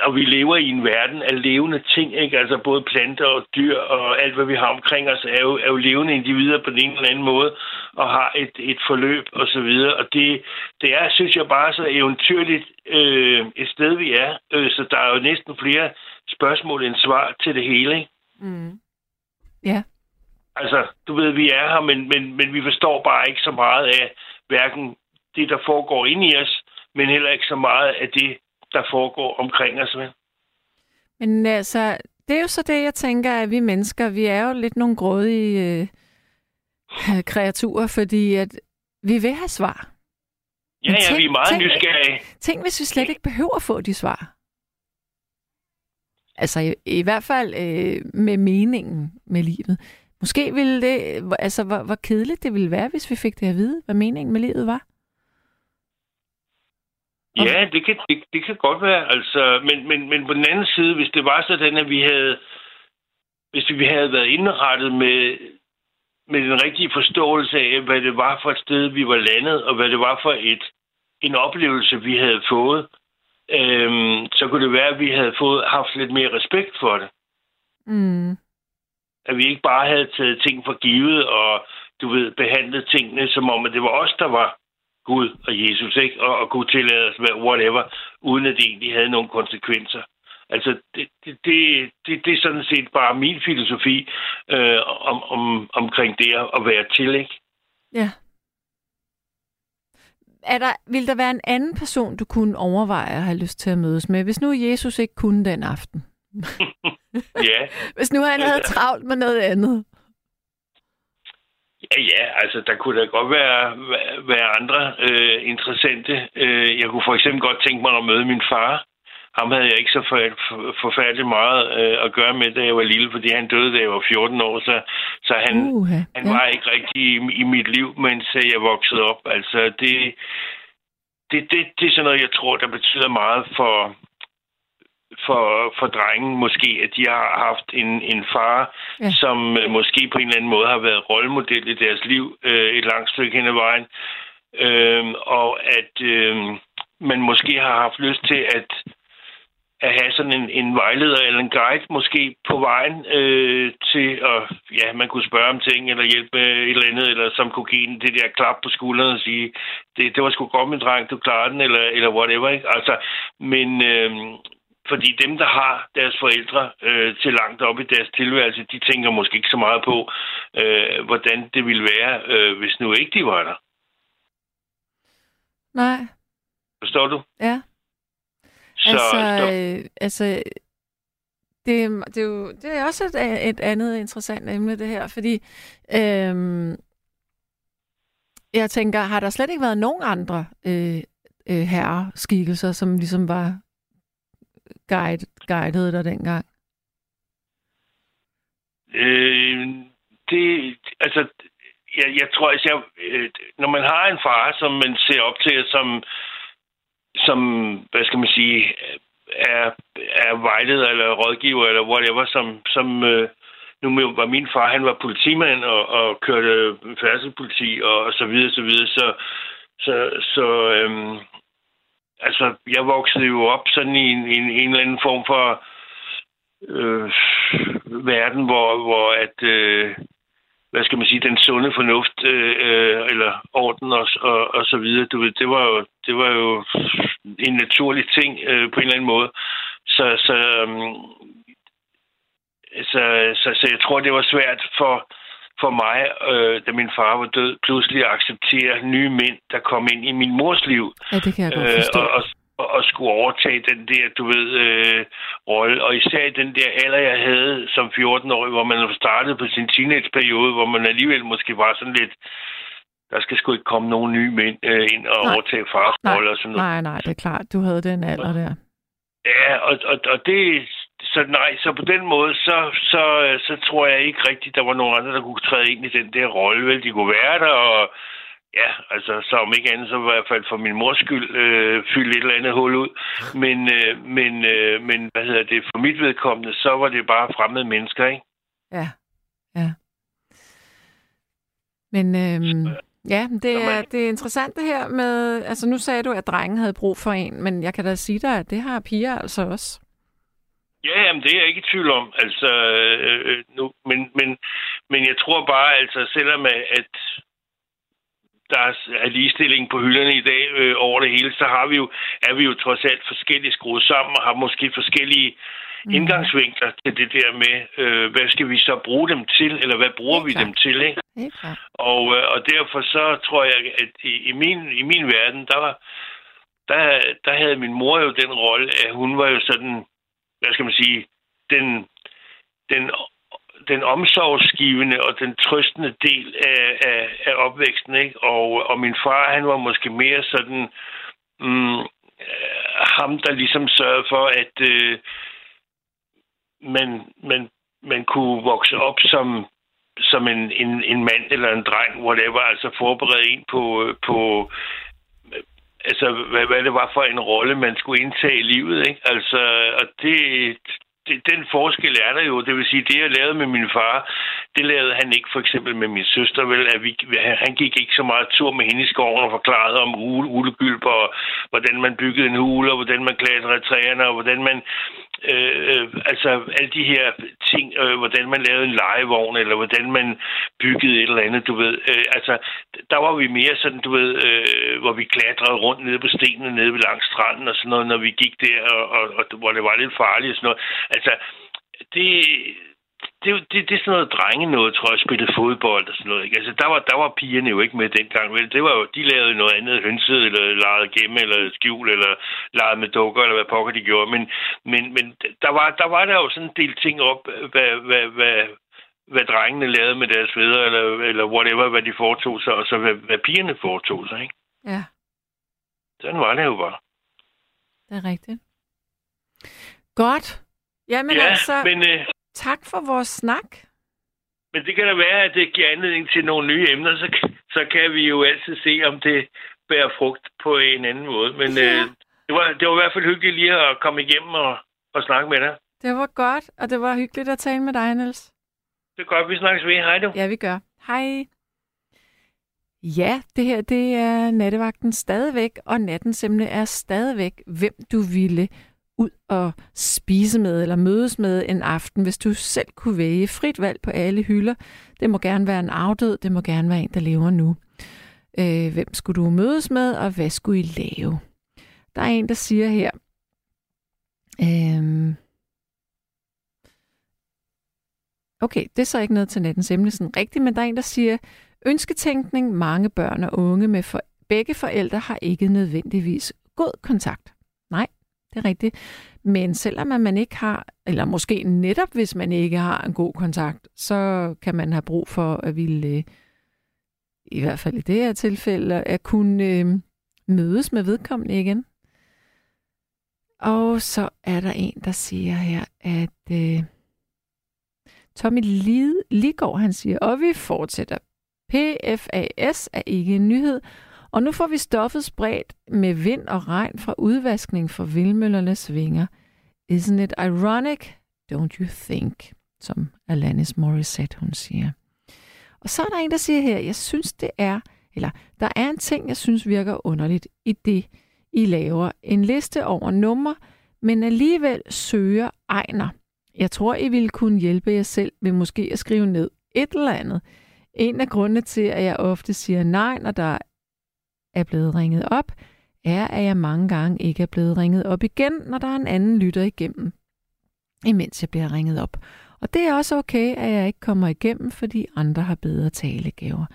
og vi lever i en verden af levende ting, ikke? Altså både planter og dyr og alt, hvad vi har omkring os, er jo, er jo levende individer på den ene eller anden måde, og har et, et forløb og så videre. Og det, det er, synes jeg, bare så eventyrligt øh, et sted, vi er. Øh, så der er jo næsten flere spørgsmål end svar til det hele, ikke? Mm. Ja. Altså, du ved, vi er her, men, men, men vi forstår bare ikke så meget af hverken det, der foregår inde i os, men heller ikke så meget af det, der foregår omkring os. Vel? Men altså, det er jo så det, jeg tænker, at vi mennesker, vi er jo lidt nogle grådige øh, kreaturer, fordi at vi vil have svar. Ja, Men ja, tænk- vi er meget tænk- nysgerrige. Tænk, hvis vi slet ikke behøver at få de svar. Altså i, i hvert fald øh, med meningen med livet. Måske ville det, altså hvor, hvor kedeligt det ville være, hvis vi fik det at vide, hvad meningen med livet var. Ja, det kan, det, det kan godt være. Altså, men, men, men på den anden side, hvis det var sådan, at vi havde, hvis vi havde været indrettet med, med den rigtige forståelse af, hvad det var for et sted, vi var landet, og hvad det var for et, en oplevelse, vi havde fået, øhm, så kunne det være, at vi havde fået, haft lidt mere respekt for det. Mm. At vi ikke bare havde taget ting for givet, og du ved, behandlet tingene som om, at det var os, der var Gud og Jesus, ikke? Og, og kunne tillade os hvad- whatever, uden at det egentlig havde nogle konsekvenser. Altså, det, det, det, det, det er sådan set bare min filosofi øh, om, om, omkring det at at være til, ikke? Ja. Er der, vil der være en anden person, du kunne overveje at have lyst til at mødes med, hvis nu Jesus ikke kunne den aften? Ja, Hvis nu han havde travlt med noget andet. Ja, altså der kunne da godt være, være- andre øh, interessante. Øh, jeg kunne for eksempel godt tænke mig at møde min far. Ham havde jeg ikke så for, for, forfærdeligt meget øh, at gøre med, da jeg var lille, fordi han døde, da jeg var 14 år, så, så han, Uha, Han ja. var ikke rigtig i, i mit liv, mens øh, jeg voksede op. Altså, det, det, det, det er sådan noget, jeg tror, der betyder meget for, for, for drengen måske, at de har haft en, en far, Ja. som øh, måske på en eller anden måde har været rollemodel i deres liv øh, et langt stykke hen ad vejen. Øh, og at øh, man måske har haft lyst til at at have sådan en, en vejleder eller en guide måske på vejen øh, til at, ja, man kunne spørge om ting eller hjælpe med et eller andet, eller som kunne give en det der klap på skulderen og sige, det, det var sgu godt, min dreng, du klarer den, eller, eller whatever, ikke? Altså, men øh, fordi dem, der har deres forældre øh, til langt op i deres tilværelse, de tænker måske ikke så meget på, øh, hvordan det ville være, øh, hvis nu ikke de var der. Nej, Forstår du? ja. Så, altså, så, øh, altså det, er- det, er jo, det er også et, et andet interessant emne, det her, fordi øhm, jeg tænker, har der slet ikke været nogen andre øh, øh, herreskikkelser, som ligesom var guide, guidede dig dengang? Øh, det, altså, jeg, jeg tror, at jeg, øh, når man har en far, som man ser op til, som, som hvad skal man sige, er, er vejleder eller rådgiver eller whatever, som, som øh, nu var min far, han var politimand og, og kørte færdselspoliti og, og så videre, så videre, så, så, så øhm, altså, jeg voksede jo op sådan i en, en, en eller anden form for øh, verden, hvor, hvor at, øh, hvad skal man sige, den sunde fornuft, øh, øh, eller orden og, og, og så videre, du ved, det var jo, det var jo en naturlig ting øh, på en eller anden måde. Så, så, øhm, så, så, så jeg tror, det var svært for, for mig, øh, da min far var død, pludselig at acceptere nye mænd, der kom ind i min mors liv Ja, det kan jeg godt øh, forstå. og, og, og, og skulle overtage den der, du ved, øh, rolle. Og især den der alder, jeg havde som 14-årig, hvor man startede på sin teenageperiode, hvor man alligevel måske var sådan lidt, der skal sgu ikke komme nogen nye mænd øh, ind og Nej. overtage fars rolle og sådan noget. nej, nej, det er klart. Du havde den alder der. Ja, og, og, og det... Så nej, så på den måde, så, så, øh, så tror jeg ikke rigtigt, der var nogen andre, der kunne træde ind i den der rolle. Vel, de kunne være der, og ja, altså, så om ikke andet, så i hvert fald for min mors skyld, øh, fylde et eller andet hul ud. Men, øh, men, øh, men, hvad hedder det, for mit vedkommende, så var det bare fremmede mennesker, ikke? Ja, ja. Men øhm, ja, det er, det er interessant det her med, altså nu sagde du, at drengen havde brug for en, men jeg kan da sige dig, at det har piger altså også. Ja, jamen, det er jeg ikke i tvivl om. Altså, øh, nu, men, men, men jeg tror bare, altså, selvom at, der er ligestilling på hylderne i dag øh, over det hele, så har vi jo, er vi jo trods alt forskellige skruet sammen og har måske forskellige mm. indgangsvinkler til det der med, øh, hvad skal vi så bruge dem til, eller hvad bruger vi dem til, ikke? Og, øh, og derfor så tror jeg, at i, i, min, i min verden, der, var, der, der havde min mor jo den rolle, at hun var jo sådan, hvad skal man sige, den, den, den omsorgsgivende og den trøstende del af, af, af opvæksten, ikke? Og, og min far, han var måske mere sådan, mm, ham, der ligesom sørgede for, at øh, man, man, man kunne vokse op som, som en, en, en mand eller en dreng, whatever, altså forberede en på, øh, på altså, hvad, hvad det var for en rolle, man skulle indtage i livet, ikke? Altså, og det, det, den forskel er der jo. Det vil sige, det jeg lavede med min far, det lavede han ikke for eksempel med min søster, vel? At vi, han gik ikke så meget tur med hende i skoven og forklarede om ule, ulegylp og hvordan man byggede en hule, og hvordan man klatrede i træerne, og hvordan man Øh, øh, altså alle de her ting, øh, hvordan man lavede en legevogn, eller hvordan man byggede et eller andet, du ved. Øh, altså, der var vi mere sådan, du ved, øh, hvor vi klatrede rundt nede på stenene, nede ved langs stranden og sådan noget, når vi gik der, og, og, og hvor det var lidt farligt og sådan noget. Altså, det, det, er det, det er sådan noget drenge noget, tror jeg, spillet fodbold og sådan noget. Ikke? Altså, der var, der var pigerne jo ikke med dengang. Vel? Det var jo, de lavede noget andet hønset, eller legede gemme, eller skjul, eller legede med dukker, eller hvad pokker de gjorde. Men, men, men der, var, der var der jo sådan en del ting op, hvad, hvad, hvad, hvad drengene lavede med deres fædre, eller, eller whatever, hvad de foretog sig, og så hvad, hvad pigerne foretog sig. Ikke? Ja, Sådan var det jo bare. det er rigtigt. Godt. Jamen ja, altså, men, øh, tak for vores snak. men det kan da være, at det giver anledning til nogle nye emner, så, så kan vi jo altid se, om det bærer frugt på en anden måde. Men Ja. øh, det, var, det var i hvert fald hyggeligt lige at komme igennem og, og snakke med dig. Det var godt, og det var hyggeligt at tale med dig, Niels. Det er godt, vi snakkes ved. Hej du. Ja, vi gør. Hej. Ja, det her det er nattevagten stadigvæk, og nattens emne er stadigvæk, hvem du ville ud og spise med eller mødes med en aften, hvis du selv kunne vælge frit valg på alle hylder. Det må gerne være en afdød, det må gerne være en, der lever nu. Øh, hvem skulle du mødes med, og hvad skulle I lave? Der er en, der siger her, øh, Okay, det er så ikke noget til nattens emne sådan rigtigt, men der er en, der siger, ønsketænkning, mange børn og unge med for, begge forældre har ikke nødvendigvis god kontakt. Nej, det er rigtigt. Men selvom man ikke har, eller måske netop hvis man ikke har en god kontakt, så kan man have brug for at ville, øh, i hvert fald i det her tilfælde, at kunne øh, mødes med vedkommende igen. Og så er der en, der siger her, at øh, Tommy Lid- Ligård, han siger, og vi fortsætter. PFAS er ikke en nyhed, og nu får vi stoffet spredt med vind og regn fra udvaskning fra vindmøllernes vinger. Isn't it ironic? Don't you think? Som Alanis Morissette, hun siger. Og så er der en, der siger her, jeg synes det er, eller der er en ting, jeg synes virker underligt i det, I laver. En liste over numre, men alligevel søger egner. Jeg tror, I ville kunne hjælpe jer selv ved måske at skrive ned et eller andet. En af grundene til, at jeg ofte siger nej, når der er blevet ringet op, er, at jeg mange gange ikke er blevet ringet op igen, når der er en anden lytter igennem, imens jeg bliver ringet op. Og det er også okay, at jeg ikke kommer igennem, fordi andre har bedre talegaver.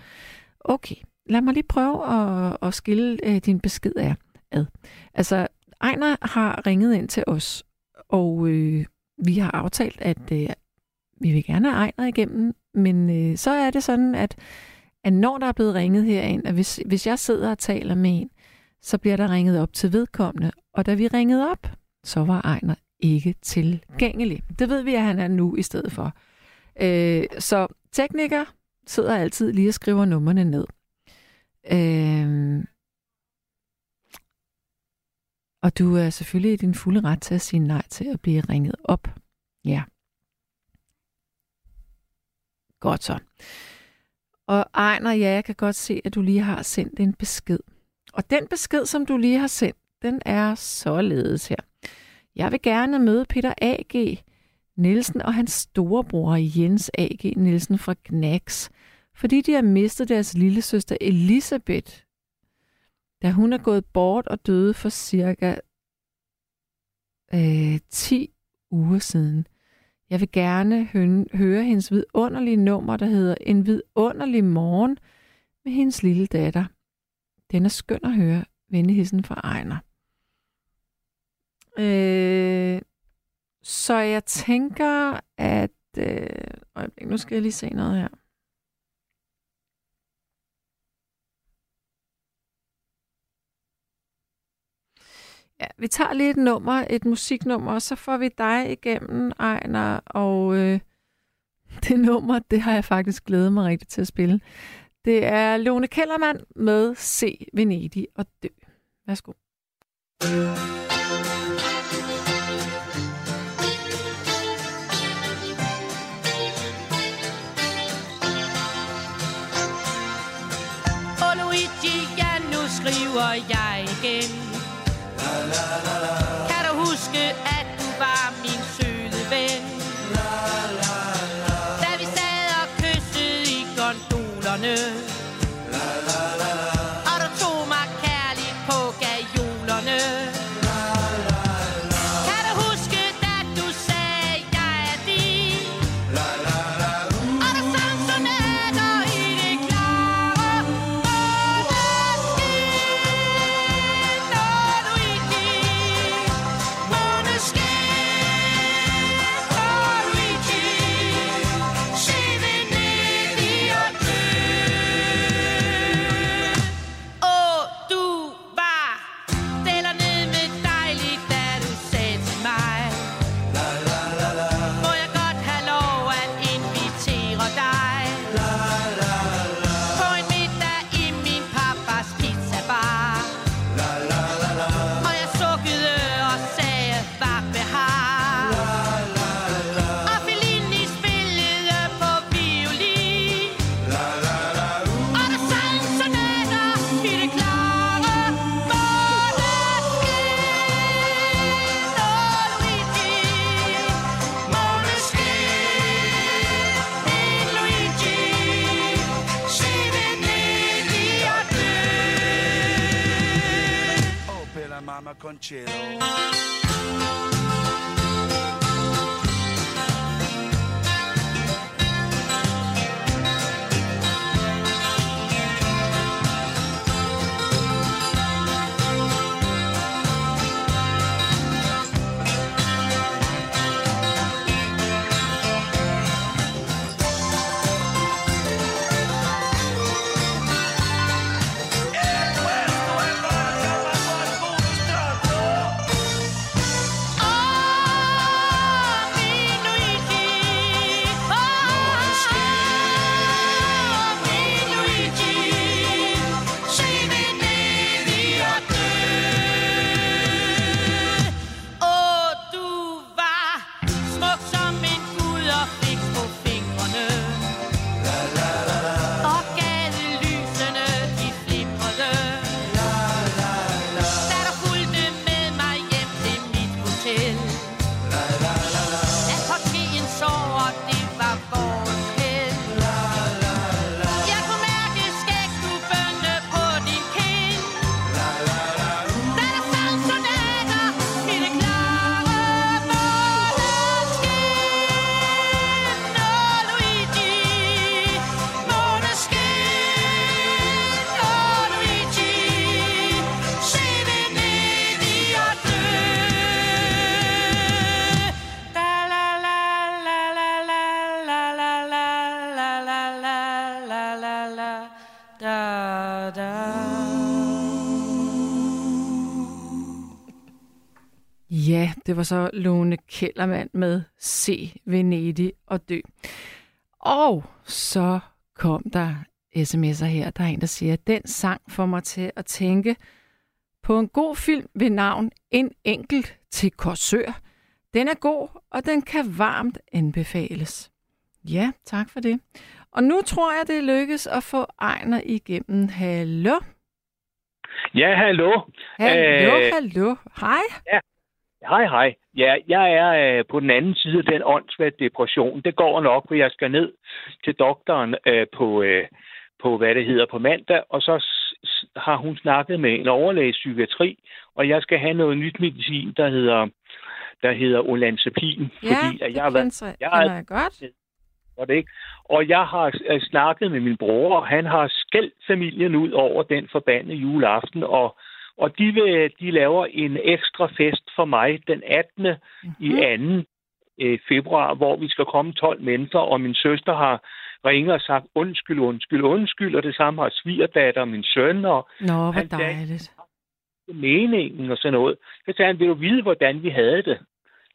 Okay, lad mig lige prøve at, at skille øh, din besked af ad. Altså, Ejner har ringet ind til os, og øh, vi har aftalt, at øh, vi vil gerne have Ejner igennem, men øh, så er det sådan, at, at når der er blevet ringet herind, at hvis, hvis jeg sidder og taler med en, så bliver der ringet op til vedkommende. Og da vi ringede op, så var Ejner ikke tilgængelig. Det ved vi, at han er nu i stedet for. Øh, så tekniker sidder altid lige og skriver numrene ned. Øh, og du er selvfølgelig i din fulde ret til at sige nej til at blive ringet op. Ja. Godt så. Og Ejner, ja, jeg kan godt se, at du lige har sendt en besked. Og den besked, som du lige har sendt, den er således her. Jeg vil gerne møde Peter A.G. Nielsen og hans storebror Jens A.G. Nielsen fra Gnax, fordi de har mistet deres lille søster Elisabeth, da hun er gået bort og døde for cirka øh, 10 uger siden. Jeg vil gerne hø- høre hendes vidunderlige nummer, der hedder En vidunderlig morgen med hendes lille datter. Den er skøn at høre. Venligheden fra Ejner. Øh, så jeg tænker, at... Øh, øjeblik, nu skal jeg lige se noget her. Ja, vi tager lige et nummer, et musiknummer, og så får vi dig igennem, Ejner, og øh, det nummer, det har jeg faktisk glædet mig rigtig til at spille. Det er Lone Kellermann med Se Venedig og dø. Værsgo. Og Luigi, ja, nu skriver jeg igen. Kan du conchero. Det var så Lone Kellermand med Se Venedig og dø. Og så kom der sms'er her. Der er en, der siger, at den sang får mig til at tænke på en god film ved navn En enkelt til Korsør. Den er god, og den kan varmt anbefales. Ja, tak for det. Og nu tror jeg, det lykkes at få Ejner igennem. Hallo? Ja, hallo. Hallo, Øh, hallo. Hej. Ja. Hej, hej. Ja, jeg er øh, på den anden side af den åndssvagt depression. Det går nok, for jeg skal ned til doktoren øh, på, øh, på, hvad det hedder, på mandag, og så har hun snakket med en overlæge psykiatri, og jeg skal have noget nyt medicin, der hedder, der hedder olanzapin, Ja, fordi at det jeg været, kender, jeg jeg godt. var det ikke? Og jeg har øh, snakket med min bror, og han har skældt familien ud over den forbandede juleaften, og, og de, vil, de laver en ekstra fest for mig den 18. Mm-hmm. i 2. Øh, februar, hvor vi skal komme 12 mennesker, og min søster har ringet og sagt undskyld, undskyld, undskyld, og det samme har svigerdatter og min søn, og Nå, hvor Han sagde- dejligt. meningen og sådan noget. Så sagde han, vil du vide, hvordan vi havde det?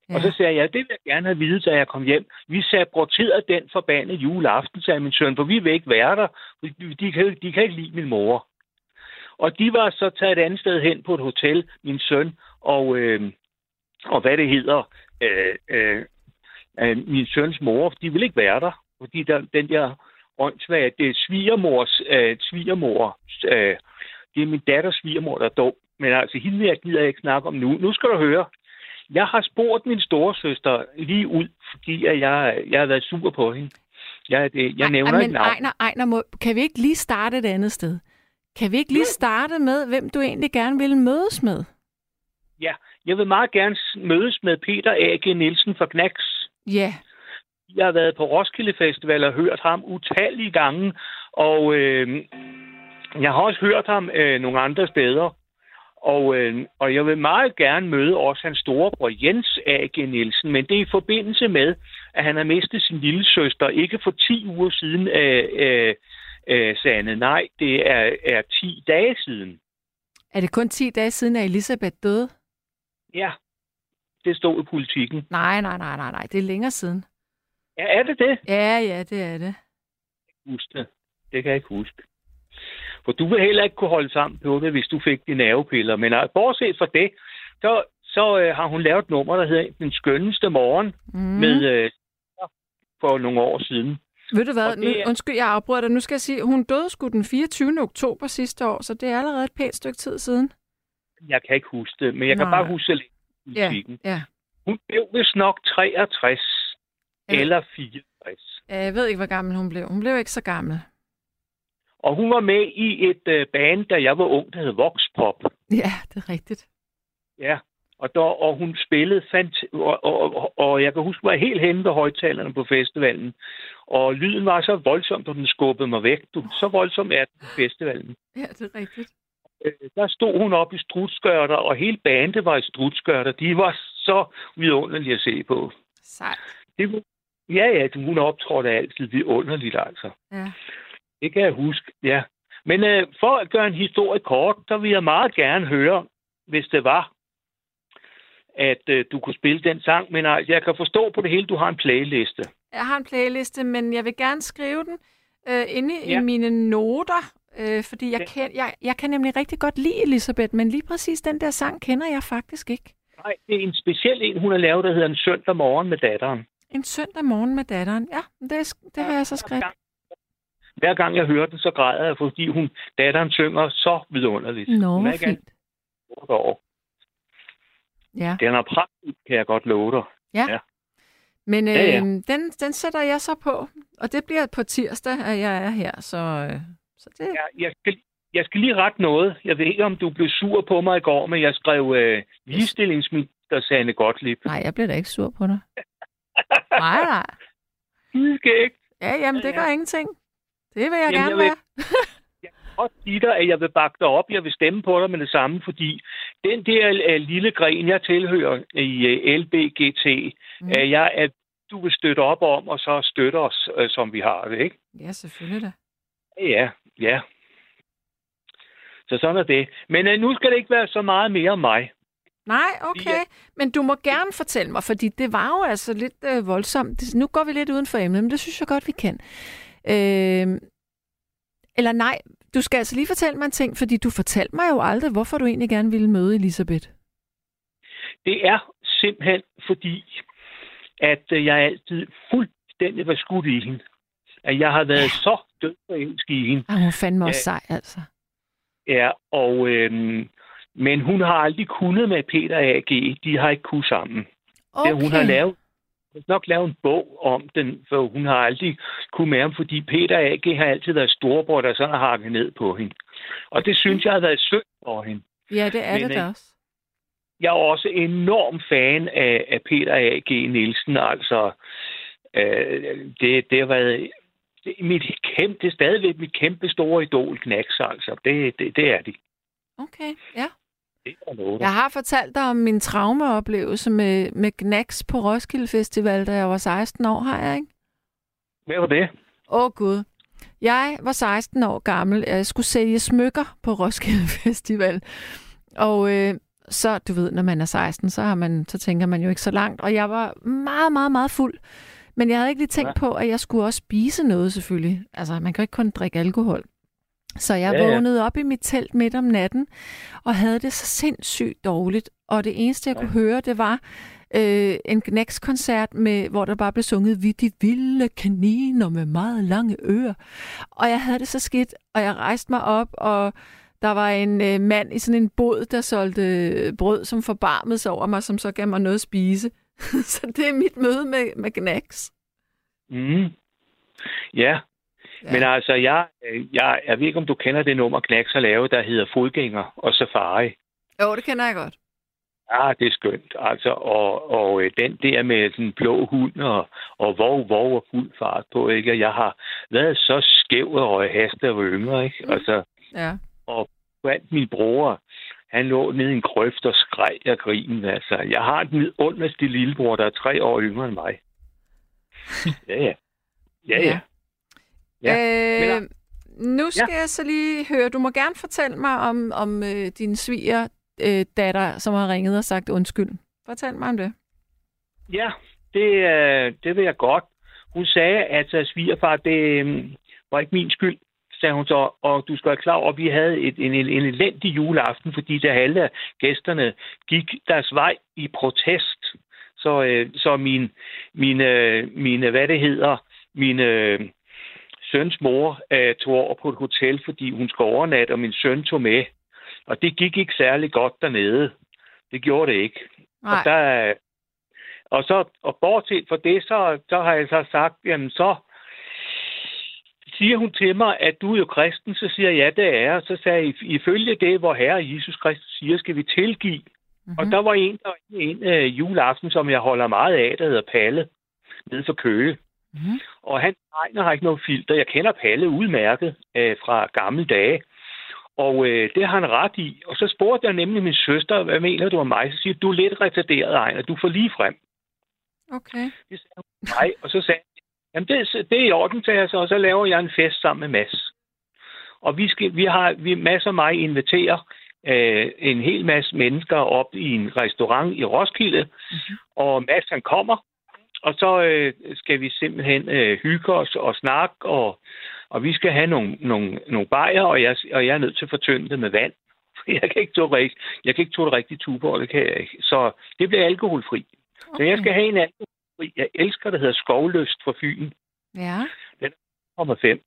Ja. Og så sagde jeg, det vil jeg gerne have vide, da jeg kom hjem. Vi saboterede den forbandede juleaften, sagde min søn, for vi vil ikke være der. De, de, kan, de kan ikke lide min mor. Og de var så taget et andet sted hen på et hotel, min søn, og, øh, og hvad det hedder, øh, øh, øh, min søns mor, de ville ikke være der. Fordi der, den der åndssvage, det er svigermors, øh, svigermor, øh, det er min datters svigermor, der er dum. Men altså, hende jeg gider jeg ikke snakke om nu. Nu skal du høre. Jeg har spurgt min storesøster lige ud, fordi at jeg, jeg har været sur på hende. Jeg, det, jeg nævner Ej, ikke men navn. Ejner, Ejner må, kan vi ikke lige starte et andet sted? Kan vi ikke lige starte med, hvem du egentlig gerne vil mødes med? Ja, jeg vil meget gerne mødes med Peter A.G. Nielsen fra Knacks. Ja. Jeg har været på Roskilde Festival og hørt ham utallige gange, og øh, jeg har også hørt ham øh, nogle andre steder. Og, øh, og jeg vil meget gerne møde også hans storebror Jens A.G. Nielsen, men det er i forbindelse med, at han har mistet sin lille søster ikke for 10 uger siden, øh, øh, øh, Sande. Nej, det er, er 10 dage siden. Er det kun 10 dage siden, at Elisabeth døde? Ja, det stod i politikken. Nej, nej, nej, nej, nej. Det er længere siden. Ja, er det det? Ja, ja, det er det. huske det. Det kan jeg ikke huske. For du vil heller ikke kunne holde sammen på det, hvis du fik dine nervepiller. Men altså, bortset fra det, så, så øh, har hun lavet et nummer, der hedder Den skønneste morgen, mm. med øh, for nogle år siden. Ved du hvad? Nu, er- undskyld, jeg afbryder dig. Nu skal jeg sige, hun døde sgu den 24. oktober sidste år, så det er allerede et pænt stykke tid siden. Jeg kan ikke huske det, men jeg kan Nej. bare huske lidt Ja, musikken. ja. Hun blev vist nok 63 Ja. eller 64. Ja, Jeg ved ikke, hvor gammel hun blev. Hun blev ikke så gammel. Og hun var med i et øh, band, da jeg var ung, der hed Vox Pop. Ja, det er rigtigt. Ja, og, der, og hun spillede fant og, og, og, og jeg kan huske, at jeg var helt henne ved højtalerne på festivalen. Og lyden var så voldsom, at den skubbede mig væk. Du, så voldsom er den på festivalen. Ja, det er rigtigt. Øh, Der stod hun op i strutskørter, og hele bandet var i strutskørter. De var så vidunderlige at se på. Sejt. Det var, ja, ja, hun optrådte altid vidunderligt, altså. Ja. Det kan jeg huske, ja. Men øh, for at gøre en historie kort, så vil jeg meget gerne høre, hvis det var, at øh, du kunne spille den sang. Men øh, jeg kan forstå på det hele, du har en playliste. Jeg har en playliste, men jeg vil gerne skrive den øh, inde ja. Ja. i mine noter, øh, fordi jeg, kan, jeg, jeg kan nemlig rigtig godt lide Elisabeth, men lige præcis den der sang kender jeg faktisk ikke. Nej, det er en speciel en, hun har lavet, der hedder En søndag morgen med datteren. En søndag morgen med datteren. Ja, det, det har jeg så skrevet. Hver gang jeg hører den, så græder jeg, fordi hun, datteren synger så vidunderligt. Nå, hun er ikke fint. år. Ja. Den er praktisk, kan jeg godt love dig. Ja. Ja. Men øh, Ja, ja. Den, den sætter jeg så på, og det bliver på tirsdag, at jeg er her, så, øh, så det... Ja, jeg, skal, jeg skal lige rette noget. Jeg ved ikke, om du blev sur på mig i går, men jeg skrev øh, ligestillingsminister Sanne Gottlieb. Nej, jeg bliver da ikke sur på dig. nej, nej. Skægt. Ja, jamen, det Ja, ja. gør ingenting. Det vil jeg Jamen, gerne jeg vil- være. godt sige dig, at jeg vil bakke dig op. Jeg vil stemme på dig med det samme, fordi den der øh, lille gren, jeg tilhører i øh, LBGT, Mm. mm. jeg, at du vil støtte op om, og så støtte os, øh, som vi har det, ikke? Ja, selvfølgelig da. Ja, ja. Så sådan er det. Men øh, nu skal det ikke være så meget mere om mig. Nej, okay. Men du må gerne fortælle mig, fordi det var jo altså lidt øh, voldsomt. Nu går vi lidt uden for emnet, men det synes jeg godt, vi kan. Øh, eller nej, du skal altså lige fortælle mig en ting, fordi du fortalte mig jo aldrig, hvorfor du egentlig gerne ville møde Elisabeth. Det er simpelthen fordi, at øh, jeg altid fuldstændig var skudt i hende. At jeg har været ja. så død forelsket i hende. Ah, hun fandme også sej, altså. Ja, og, øhm, men hun har aldrig kunnet med Peter A.G. De har ikke kunnet sammen. Okay. Det, hun har lavet har nok lavet en bog om den, for hun har aldrig kunne med ham, fordi Peter A.G. har altid været storbror, der sådan har hakket ned på hende. Og det synes jeg har været synd for hende. Ja, det er Men, det da øh, også. Jeg er også enorm fan af, af Peter A.G. Nielsen, altså øh, det, det har været det, mit kæmpe, det er stadigvæk mit kæmpe store idol, Knacks, altså. Det, det, det er de. Okay, ja. Jeg har fortalt dig om min traumeoplevelse med, med Knacks på Roskilde Festival, da jeg var 16 år, har jeg ikke? Hvad var det? Åh oh, gud. Jeg var 16 år gammel. Jeg skulle sælge smykker på Roskilde Festival. Og øh, så, du ved, når man er 16, så, har man, så tænker man jo ikke så langt. Og jeg var meget, meget, meget fuld. Men jeg havde ikke lige tænkt Ja. på, at jeg skulle også spise noget selvfølgelig. Altså, man kan jo ikke kun drikke alkohol. Så jeg Ja, ja, vågnede op i mit telt midt om natten, og havde det så sindssygt dårligt. Og det eneste, jeg ja. kunne høre, det var øh, en Knacks-koncert, med, hvor der bare blev sunget, vi de vilde kaniner med meget lange ører. Og jeg havde det så skidt, og jeg rejste mig op, og der var en øh, mand i sådan en båd, der solgte brød, som forbarmede sig over mig, som så gav mig noget at spise. så det er mit møde med, med Knacks. Mm. Ja. Ja. Men altså, jeg, jeg, jeg ved ikke, om du kender det nummer, Knacks har lavet, der hedder Fodgænger og Safari. Jo, det kender jeg godt. Ja, det er skønt. Altså, og, og øh, den der med den blå hund og, og vov, vov og fuld fart på, ikke? Og Jeg har været så skæv og haste og yngre, ikke? Altså, Ja. og blandt mine bror, han lå nede i en grøft og skreg af grinen. Altså, jeg har den underste lillebror, der er tre år yngre end mig. Ja, ja. Ja, ja. Ja. Øh, Men, nu skal ja. jeg så lige høre, du må gerne fortælle mig om, om øh, din sviger øh, datter, som har ringet og sagt undskyld. Fortæl mig om det. Ja, det, øh, det vil jeg godt. Hun sagde, at øh, svigerfar, det øh, var ikke min skyld, sagde hun så. Og du skal være klar over, at vi havde et, en, en, en elendig juleaften, fordi der halve af gæsterne gik deres vej i protest. Så, øh, så min, min, øh, min, hvad det hedder, min øh, søns mor øh, tog over på et hotel, fordi hun skulle overnatte, og min søn tog med. Og det gik ikke særlig godt dernede. Det gjorde det ikke. Nej. Og, der, og, så, og bortset fra det, så, så har jeg så sagt, jamen så siger hun til mig, at du er jo kristen, så siger jeg, ja, det er. Så sagde jeg, ifølge det, hvor Herre Jesus Kristus siger, skal vi tilgive Mm-hmm. Og der var en, der var en øh, juleaften, som jeg holder meget af, der hedder Palle, nede for Køge. Mm-hmm. Og han tegner har ikke noget filter. Jeg kender Palle udmærket øh, fra gamle dage. Og øh, det har han ret i. Og så spurgte jeg nemlig min søster, hvad mener du om mig? Så siger du er lidt retarderet, Ejner. Du får lige frem. Okay. Det sagde hun nej. Og så sagde jamen det, det er i orden, sagde jeg så, og så laver jeg en fest sammen med Mads. Og vi, skal, vi har, vi, Mads og mig inviterer øh, en hel masse mennesker op i en restaurant i Roskilde, mm-hmm. og Mads han kommer, og så øh, skal vi simpelthen øh, hygge os og snakke, og, og vi skal have nogle, nogle, nogle bajer, og jeg, og jeg er nødt til at fortynde det med vand. Jeg kan ikke tåle, jeg kan ikke tåle rigtig tuborg, det kan jeg ikke. Så det bliver alkoholfri. Okay. Så jeg skal have en alkoholfri. Jeg elsker, der hedder Skovløst fra Fyn. Ja. Nummer 5.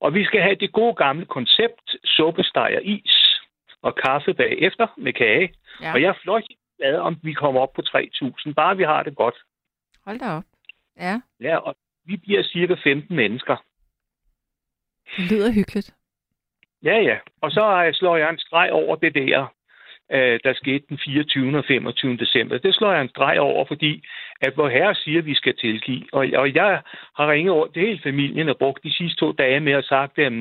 Og vi skal have det gode gamle koncept, suppesteg og is og kaffe bagefter med kage. Ja. Og jeg er flot glad, om vi kommer op på 3.000, bare vi har det godt. Hold da op. Ja, Ja, og vi bliver cirka 15 mennesker. det lyder hyggeligt. Ja, ja. Og så øh, slår jeg en streg over det der, øh, der skete den 24. og 25. december. Det slår jeg en streg over, fordi at vor herre siger, at vi skal tilgive. Og, og jeg har ringet over det hele familien og brugt de sidste to dage med at sagt, at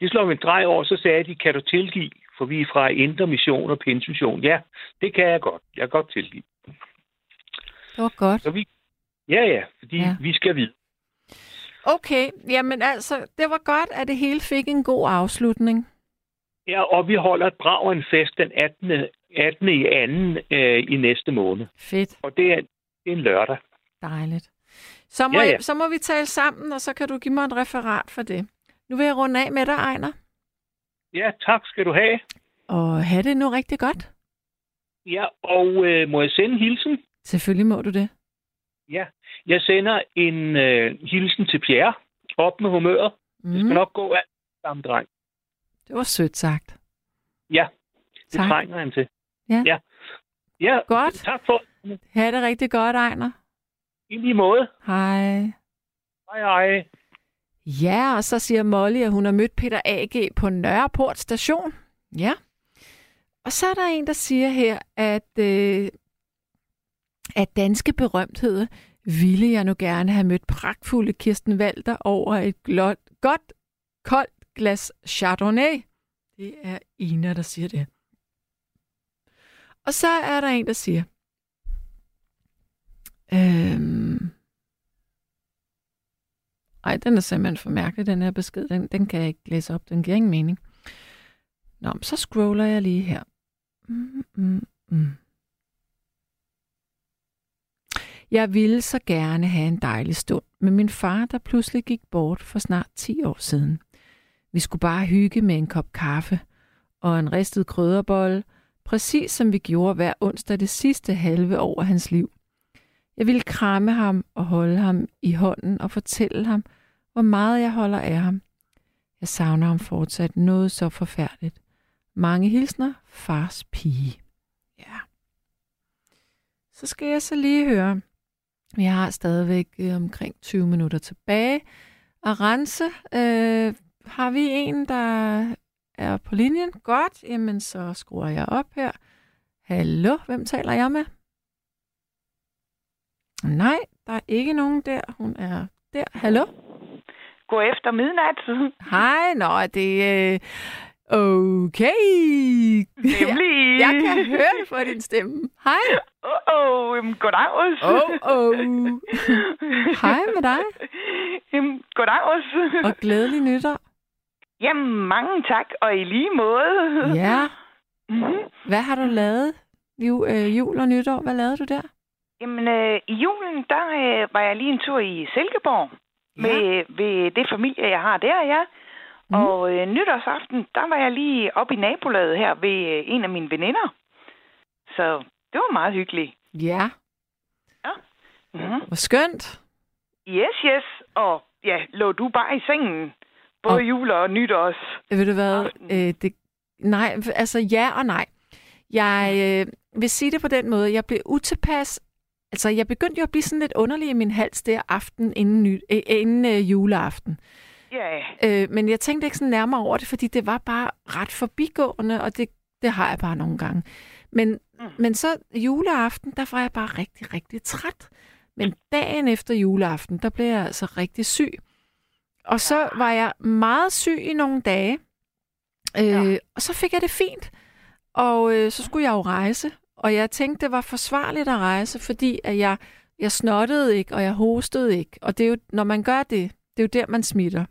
det slår vi en streg over, så sagde de, kan du tilgive? For vi er fra Indre Mission og Pinsemission. Ja, det kan jeg godt. Jeg kan godt tilgive. Det var godt. Så vi, ja, ja, fordi Ja. vi skal vide. Okay, jamen altså, det var godt, at det hele fik en god afslutning. Ja, og vi holder et brag en fest den 18. 18. i anden øh, i næste måned. Fedt. Og det er, det er en lørdag. Dejligt. Så må, Ja, ja, så må vi tale sammen, og så kan du give mig et referat for det. Nu vil jeg runde af med dig, Ejner. Ja, tak skal du have. Og have det nu rigtig godt. Ja, og øh, må jeg sende en hilsen? Selvfølgelig må du det. Ja, jeg sender en øh, hilsen til Pierre. Op med humøret. Mm. Det skal Mm, nok gå alt sammen, dreng. det var sødt sagt. Ja, det Tak. trænger han til. Ja. ja. Ja, Godt. tak for Ha' det rigtig godt, Ejner. i lige måde. Hej. Hej, hej. Ja, og så siger Molly, at hun har mødt Peter A.G. på Nørreport station. Ja. Og så er der en, der siger her, at, øh, af danske berømtheder ville jeg nu gerne have mødt pragtfulde Kirsten Walter over et glot, godt, koldt glas Chardonnay. Det er Ina, der siger det. Og så er der en, der siger, øhm, ej, den er simpelthen for mærkelig, den her besked. Den, den kan jeg ikke læse op. Den giver ingen mening. Nå, men så scroller jeg lige her. Mm, mm, mm. Jeg ville så gerne have en dejlig stund med min far, der pludselig gik bort for snart 10 år siden. Vi skulle bare hygge med en kop kaffe og en ristet krydderbolle, præcis som vi gjorde hver onsdag det sidste halve år af hans liv. Jeg ville kramme ham og holde ham i hånden og fortælle ham, hvor meget jeg holder af ham. Jeg savner ham fortsat noget så forfærdeligt. Mange hilsner, fars pige. Ja. Så skal jeg så lige høre. Vi har stadigvæk øh, omkring 20 minutter tilbage. Og rense, øh, har vi en, der er på linjen? Godt, jamen så skruer jeg op her. Hallo, hvem taler jeg med? Nej, der er ikke nogen der. Hun er der. Hallo? God efter midnat. Hej, nå, det. Øh, okay. Nemlig. Jeg, jeg kan høre det på din stemme. Hej. Åh, oh, oh, goddag også. Åh, oh, oh. Hej med dig. Jamen, goddag også. Og glædelig nytår. Jamen, mange tak, og i lige måde. Ja. Mm-hmm. Hvad har du lavet? Jul, øh, jul og nytår, hvad lavede du der? Jamen, øh, i julen, der øh, var jeg lige en tur i Silkeborg. Ja. Med, ved det familie, jeg har der, ja. Mm. Og øh, nytårsaften, der var jeg lige oppe i nabolaget her ved øh, en af mine veninder. Så det var meget hyggeligt. Ja. Ja. Mm-hmm. Hvor skønt. Yes, yes. Og ja, lå du bare i sengen. Både Og- jul og nytårs. Ved du hvad? Øh, det, nej, altså ja og nej. Jeg øh, vil sige det på den måde. Jeg blev utilpas. Altså, jeg begyndte jo at blive sådan lidt underlig i min hals der aften inden, ny, øh, inden øh, juleaften. Ja, Øh, men jeg tænkte ikke sådan nærmere over det, fordi det var bare ret forbigående, og det, det har jeg bare nogle gange. Men men så juleaften, der var jeg bare rigtig, rigtig træt. Men dagen efter juleaften, der blev jeg altså rigtig syg. Og så var jeg meget syg i nogle dage. Øh, og så fik jeg det fint. Og øh, så skulle jeg jo rejse. Og jeg tænkte, det var forsvarligt at rejse, fordi at jeg, jeg snottede ikke, og jeg hostede ikke. Og det er jo, når man gør det, det er jo der, man smitter.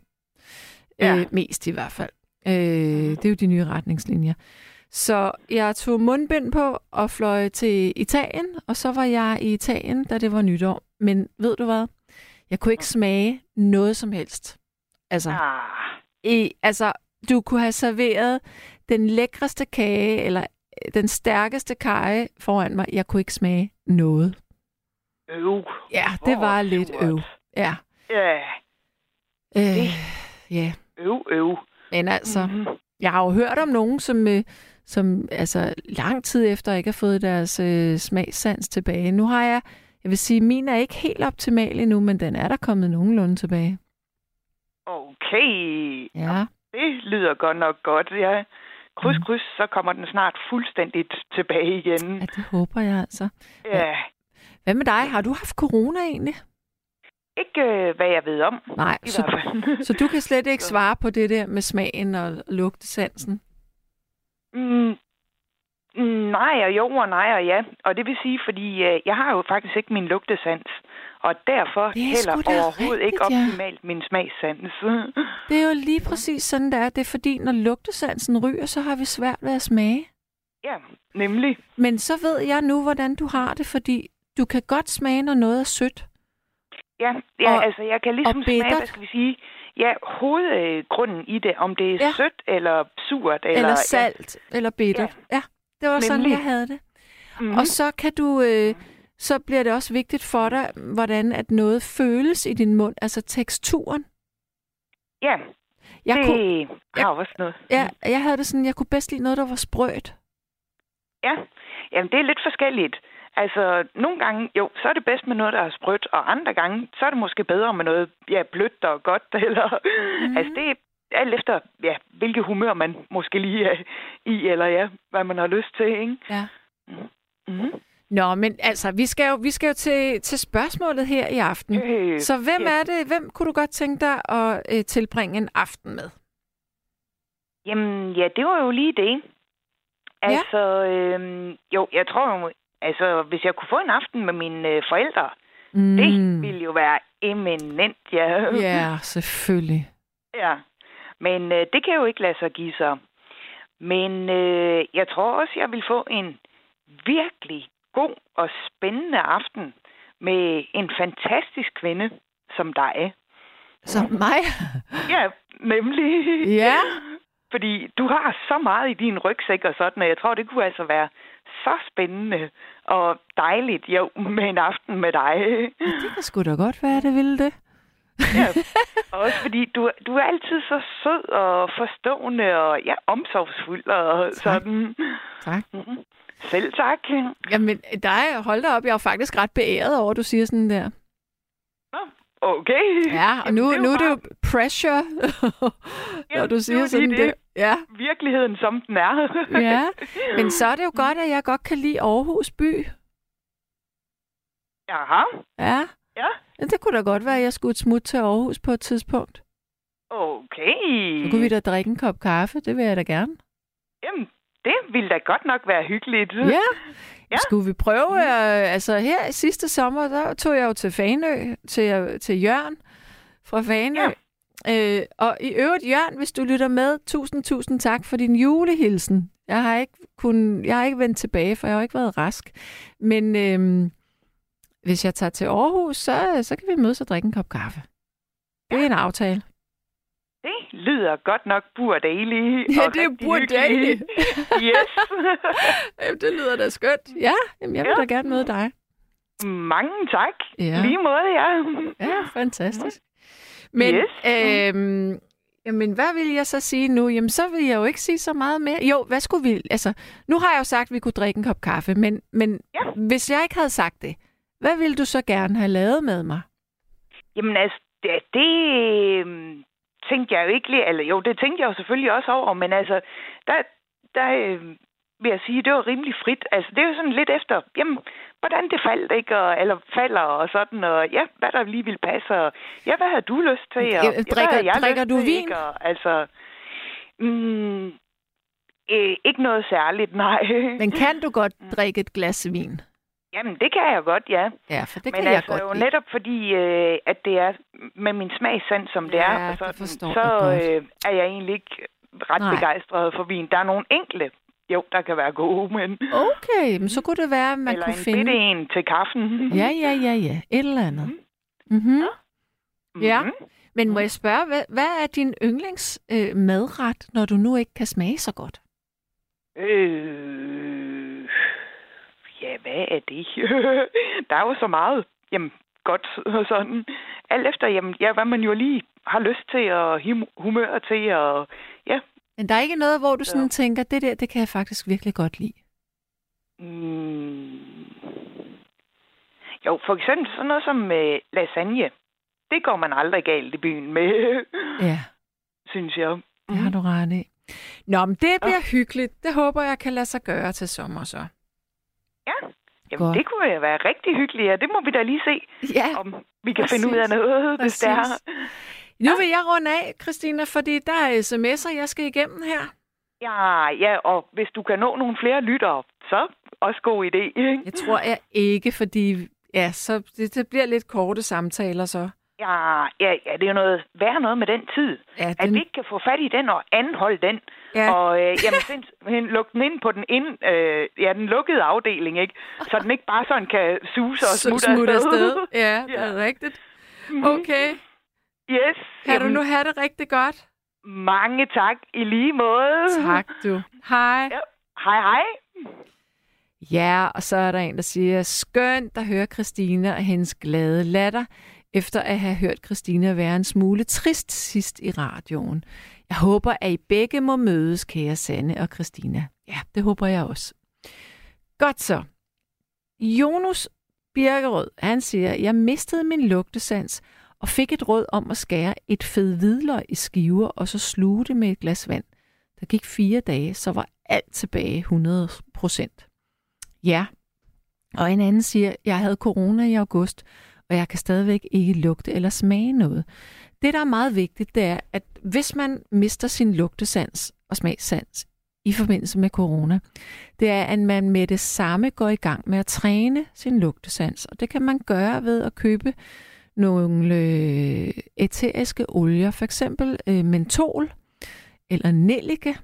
Ja. Øh, mest i hvert fald. Øh, det er jo de nye retningslinjer. Så jeg tog mundbind på og fløj til Italien, og så var jeg i Italien, da det var nytår. Men ved du hvad? Jeg kunne ikke smage noget som helst. Altså, Ah, i, altså du kunne have serveret den lækreste kage, eller øh, den stærkeste kage foran mig. Jeg kunne ikke smage noget. øv. Ja, det var lidt øv. Ja. Ja, Øh, ja. Øv, øv. Men altså, Mhm. jeg har jo hørt om nogen, som, øh, som altså, lang tid efter ikke har fået deres øh, smagssans tilbage. Nu har jeg, jeg vil sige, min er ikke helt optimal endnu, men den er der kommet nogenlunde tilbage. Okay. Ja. Det lyder godt nok godt, ja. Kryds, kryds, så kommer den snart fuldstændigt tilbage igen. Ja, det håber jeg altså. Ja. Hvad med dig? Har du haft corona egentlig? Ikke øh, hvad jeg ved om, Nej, i så, så du kan slet ikke svare på det der med smagen og lugtesansen? Mm, mm, nej og jo og nej og ja. Og det vil sige, fordi øh, jeg har jo faktisk ikke min lugtesans. Og derfor er heller overhovedet ikke rigtigt, ja. optimalt min smagssans. Det er jo lige præcis sådan, det er. Det er fordi, når lugtesansen ryger, så har vi svært ved at smage. ja, nemlig. Men så ved jeg nu, hvordan du har det, fordi du kan godt smage, når noget er sødt. Ja, ja Og- altså jeg kan ligesom smage, hvad skal vi sige, ja, hovedgrunden i det, om det er Ja. sødt eller surt. Eller, Eller, salt, ja. eller bittert. Ja. ja, det var sådan, Nemlig. jeg havde det. Mm-hmm. Og så kan du... Øh, så bliver det også vigtigt for dig, hvordan at noget føles i din mund, altså teksturen. Ja, Jeg, det kunne, har også noget. ja, jeg havde det sådan, jeg kunne bedst lide noget, der var sprødt. Ja, jamen det er lidt forskelligt. Altså, nogle gange, jo, så er det bedst med noget, der er sprødt, og andre gange, så er det måske bedre med noget, ja, blødt og godt, eller... Mm. Altså, det er alt efter, ja, hvilket humør man måske lige er i, eller ja, hvad man har lyst til, ikke? Ja. Mm. Nå, men altså, vi skal jo, vi skal jo til, til spørgsmålet her i aften. Øh, Så hvem ja. er det, hvem kunne du godt tænke dig at øh, tilbringe en aften med? Jamen, ja, det var jo lige det. Altså, øhm, jo, jeg tror jo, altså, hvis jeg kunne få en aften med mine øh, forældre, Mm. det ville jo være eminent, ja. Ja, selvfølgelig. Ja, men øh, det kan jo ikke lade sig give sig. Men øh, jeg tror også, jeg vil få en virkelig god og spændende aften med en fantastisk kvinde som dig. Som mig? Ja, nemlig. Ja. Fordi du har så meget i din rygsæk og sådan, og jeg tror, det kunne altså være så spændende og dejligt jo med en aften med dig. Det kan sgu da godt være, det ville det. Ja. Også fordi du, du er altid så sød og forstående og ja, omsorgsfuld og sådan. Tak. Mhm. Selv tak. Jamen, dig, hold da op, jeg er faktisk ret beæret over, at du siger sådan der. Okay. Ja, og nu, Jamen, nu er det bare jo pressure, når Jamen, du det er siger jo sådan der. det. Ja. virkeligheden, som den er. ja, men så er det jo godt, at jeg godt kan lide Aarhus by. Jaha. Ja. Ja. ja det kunne da godt være, at jeg skulle smutte til Aarhus på et tidspunkt. Okay. Så kunne vi da drikke en kop kaffe, det vil jeg da gerne. Jamen, det ville da godt nok være hyggeligt. Ja. Ja. Skulle vi prøve, øh, altså her sidste sommer, der tog jeg jo til Fanø, til, til Jørgen fra Fanø. Ja. Øh, og i øvrigt, Jørgen, hvis du lytter med, tusind, tusind tak for din julehilsen. Jeg har ikke, kun, jeg har ikke vendt tilbage, for jeg har ikke været rask. Men øh, hvis jeg tager til Aarhus, så, så kan vi mødes og drikke en kop kaffe. Det er en aftale. Det lyder godt nok burdagelig. Ja, det er hyggeligt. yes. Jamen, det lyder da skønt. Ja, jamen, jeg vil Ja. da gerne møde dig. Mange tak. Ja. Lige måde, ja. Ja, fantastisk. Men, Yes. øhm, jamen, hvad vil jeg så sige nu? Jamen, så vil jeg jo ikke sige så meget mere. Jo, hvad skulle vi... Altså, nu har jeg jo sagt, at vi kunne drikke en kop kaffe, men, men Ja. hvis jeg ikke havde sagt det, hvad ville du så gerne have lavet med mig? Jamen altså, det, det øhm, tænkte jeg jo ikke lige, eller jo, det tænkte jeg jo selvfølgelig også over, men altså, der, der, øhm, vil jeg sige, det var rimelig frit. Altså, det er jo sådan lidt efter, jamen, hvordan det faldt, ikke? Og, eller falder og sådan, og ja, hvad der lige ville passe, og ja, hvad har du lyst til? Og, Ja, drikker- havde jeg drikker lyst du til, vin? Ikke? Og, altså, mm, øh, ikke noget særligt, nej. Men kan du godt drikke et glas vin? Jamen, det kan jeg godt, ja. Ja, for det Men kan jeg altså, godt jo netop fordi, øh, at det er med min smagssand, som det Ja, er, det så, forstår så jeg øh, er jeg egentlig ikke ret Nej. Begejstret for vin. Der er nogle enkle, jo, der kan være gode, men... Okay, men så kunne det være, at man Eller kunne en finde... bitte en til kaffen. Ja, ja, ja, ja. Et eller andet. Mm-hmm. Ja. Men må jeg spørge, hvad, hvad er din yndlings øh, madret, når du nu ikke kan smage så godt? Øh, ja, hvad er det? der er jo så meget jamen, godt og sådan. Alt efter, jamen, ja, hvad man jo lige har lyst til og hum- humør til. Og, ja. Men der er ikke noget, hvor du sådan tænker, det der, det kan jeg faktisk virkelig godt lide. Mm. Jo, for eksempel sådan noget som øh, lasagne. Det går man aldrig galt i byen med, Ja, synes jeg. det har du ret i. Nå, men det bliver hyggeligt. Det håber jeg kan lade sig gøre til sommer så. Ja, Jamen, Godt. det kunne jo være rigtig hyggeligt, ja. Det må vi da lige se, ja, om vi kan finde ud af noget, hvis det er. Præcis. Nu vil jeg runde af, Christina, fordi der er sms'er, jeg skal igennem her. Ja, ja, og hvis du kan nå nogle flere lyttere, så også god idé. Ikke? Jeg tror jeg ikke, fordi ja, så det, det bliver lidt korte samtaler så. Ja, ja, ja, det er jo noget værd noget med den tid. Ja, At vi ikke kan få fat i den og anholde den. Ja. Og øh, jamen, simpelthen lukke den ind på den, ind, øh, ja, den lukkede afdeling, ikke? Så den ikke bare sådan kan suse og smutte, smutte afsted. afsted. Ja, det er rigtigt. Okay. Yes. Kan du nu have det rigtig godt? Mange tak i lige måde. Tak, du. Hej. Ja. Hej, hej. Ja, og så er der en, der siger, skønt at høre Christina og hendes glade latter, efter at have hørt Christina være en smule trist sidst i radioen. Jeg håber, at I begge må mødes, kære Sanne og Christina. Ja, det håber jeg også. Godt så. Jonas Birkerød, han siger, jeg mistede min lugtesans og fik et råd om at skære et fed hvidløg i skiver og så sluge det med et glas vand. Der gik fire dage, så var alt tilbage 100 procent. Ja. Og en anden siger, jeg havde corona i august, og jeg kan stadigvæk ikke lugte eller smage noget. Det, der er meget vigtigt, det er, at hvis man mister sin lugtesans og smagssans i forbindelse med corona, det er, at man med det samme går i gang med at træne sin lugtesans. Og det kan man gøre ved at købe nogle øh, æteriske olier, for eksempel øh, mentol, eller nellike,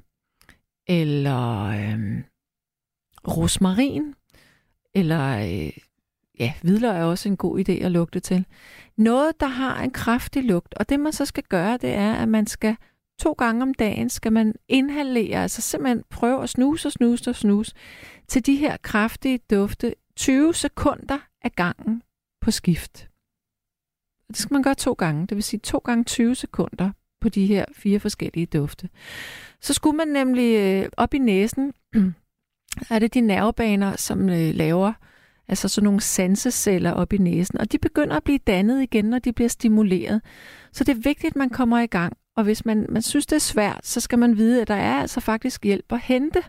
eller øh, rosmarin, eller øh, ja, hvidløg er også en god idé at lugte til. Noget, der har en kraftig lugt, og det man så skal gøre, det er, at man skal to gange om dagen, skal man inhalere, altså simpelthen prøve at snuse og snuse og snuse til de her kraftige dufte 20 sekunder af gangen på skift. Det skal man gøre to gange, det vil sige to gange 20 sekunder på de her fire forskellige dufte. Så skulle man nemlig øh, op i næsen, er det de nervebaner, som øh, laver altså sådan nogle sanseceller op i næsen, og de begynder at blive dannet igen, når de bliver stimuleret. Så det er vigtigt, at man kommer i gang, og hvis man, man synes, det er svært, så skal man vide, at der er altså faktisk hjælp at hente,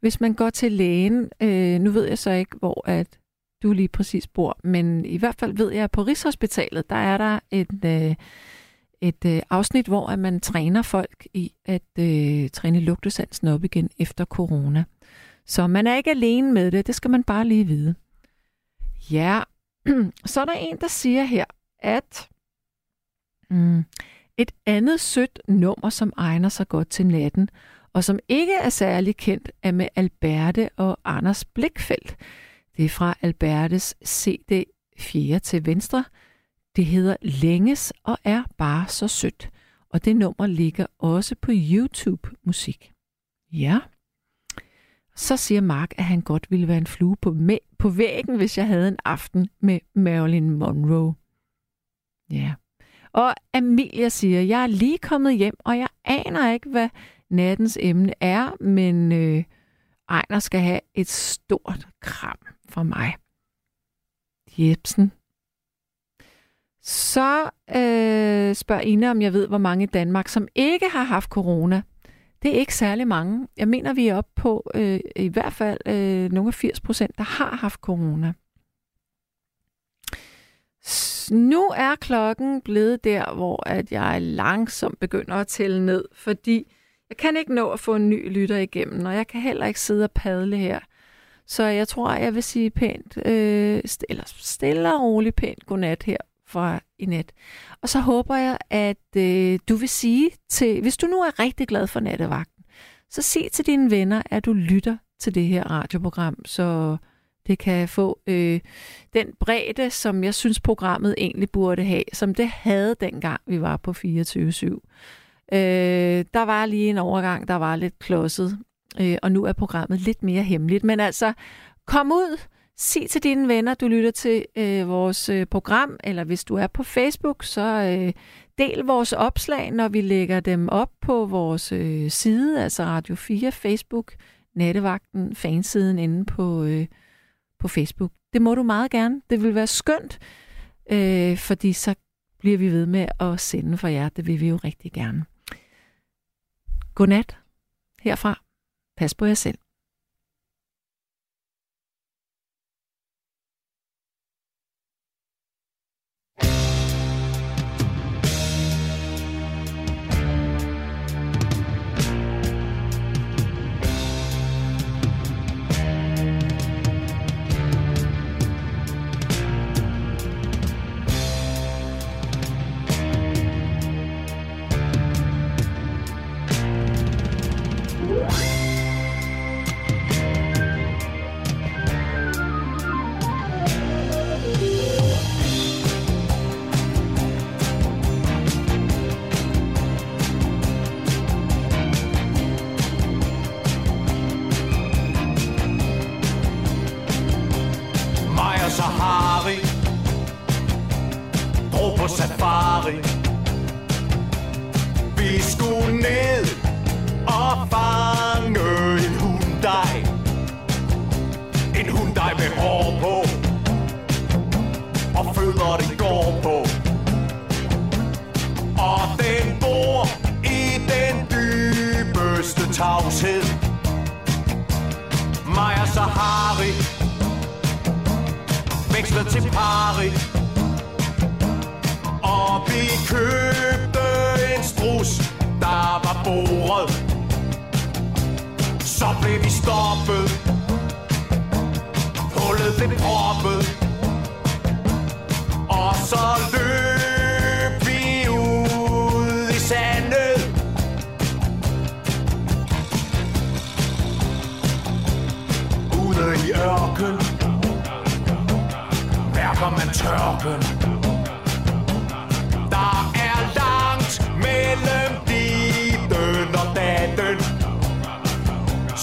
hvis man går til lægen. Øh, nu ved jeg så ikke, hvor at du lige præcis bor, men i hvert fald ved jeg, at på Rigshospitalet, der er der et, øh, et øh, afsnit, hvor at man træner folk i at øh, træne lugtesansen op igen efter corona. Så man er ikke alene med det, det skal man bare lige vide. Ja, så er der en, der siger her, at mm, et andet sødt nummer, som egner sig godt til natten, og som ikke er særlig kendt, er med Alberte og Anders Blikfeldt. Det er fra Albertes CD 4 til venstre. Det hedder Længes og er bare så sødt. Og det nummer ligger også på YouTube Musik. Ja. Så siger Mark, at han godt ville være en flue på, med, på væggen, hvis jeg havde en aften med Marilyn Monroe. Ja. Og Amelia siger, jeg er lige kommet hjem, og jeg aner ikke, hvad nattens emne er, men øh, Ejner skal have et stort kram fra mig. Jebsen. Så øh, spørger Ina, om jeg ved, hvor mange i Danmark, som ikke har haft corona. Det er ikke særlig mange. Jeg mener, vi er oppe på øh, i hvert fald øh, nogle af 80 procent, der har haft corona. Nu er klokken blevet der, hvor at jeg langsomt begynder at tælle ned, fordi jeg kan ikke nå at få en ny lytter igennem, og jeg kan heller ikke sidde og padle her. Så jeg tror, jeg vil sige pænt, øh, st- eller stille og roligt pænt godnat her fra i net. Og så håber jeg, at øh, du vil sige til, hvis du nu er rigtig glad for nattevagten, så sig til dine venner, at du lytter til det her radioprogram, så det kan få øh, den bredde, som jeg synes, programmet egentlig burde have, som det havde dengang, vi var på 24-7. Øh, der var lige en overgang, der var lidt klodset, øh, og nu er programmet lidt mere hemmeligt. Men altså, kom ud, sig til dine venner, du lytter til øh, vores øh, program, eller hvis du er på Facebook, så øh, del vores opslag, når vi lægger dem op på vores øh, side, altså Radio 4 Facebook, Nattevagten, fansiden inde på, øh, på Facebook. Det må du meget gerne. Det vil være skønt, øh, fordi så bliver vi ved med at sende for jer. Det vil vi jo rigtig gerne. Godnat herfra. Pas på jer selv.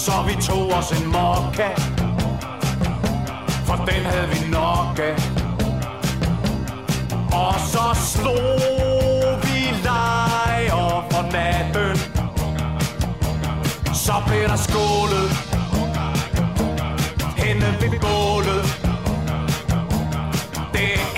Så vi tog os en mokka. For den havde vi nok af. Og så slog vi lejr for natten. Så blev der skålet. Henne ved bålet. Det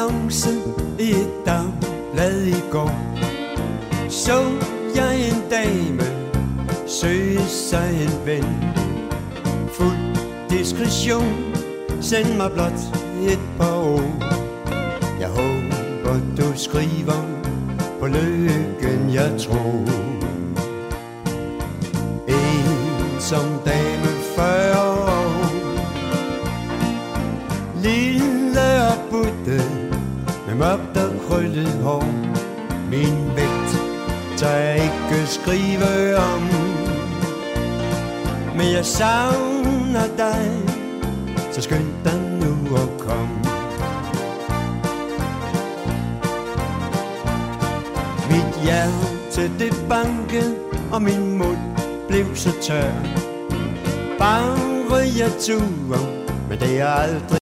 annonce i et dagblad i går. Så jeg en dame søge sig en ven. Fuld diskretion, send mig blot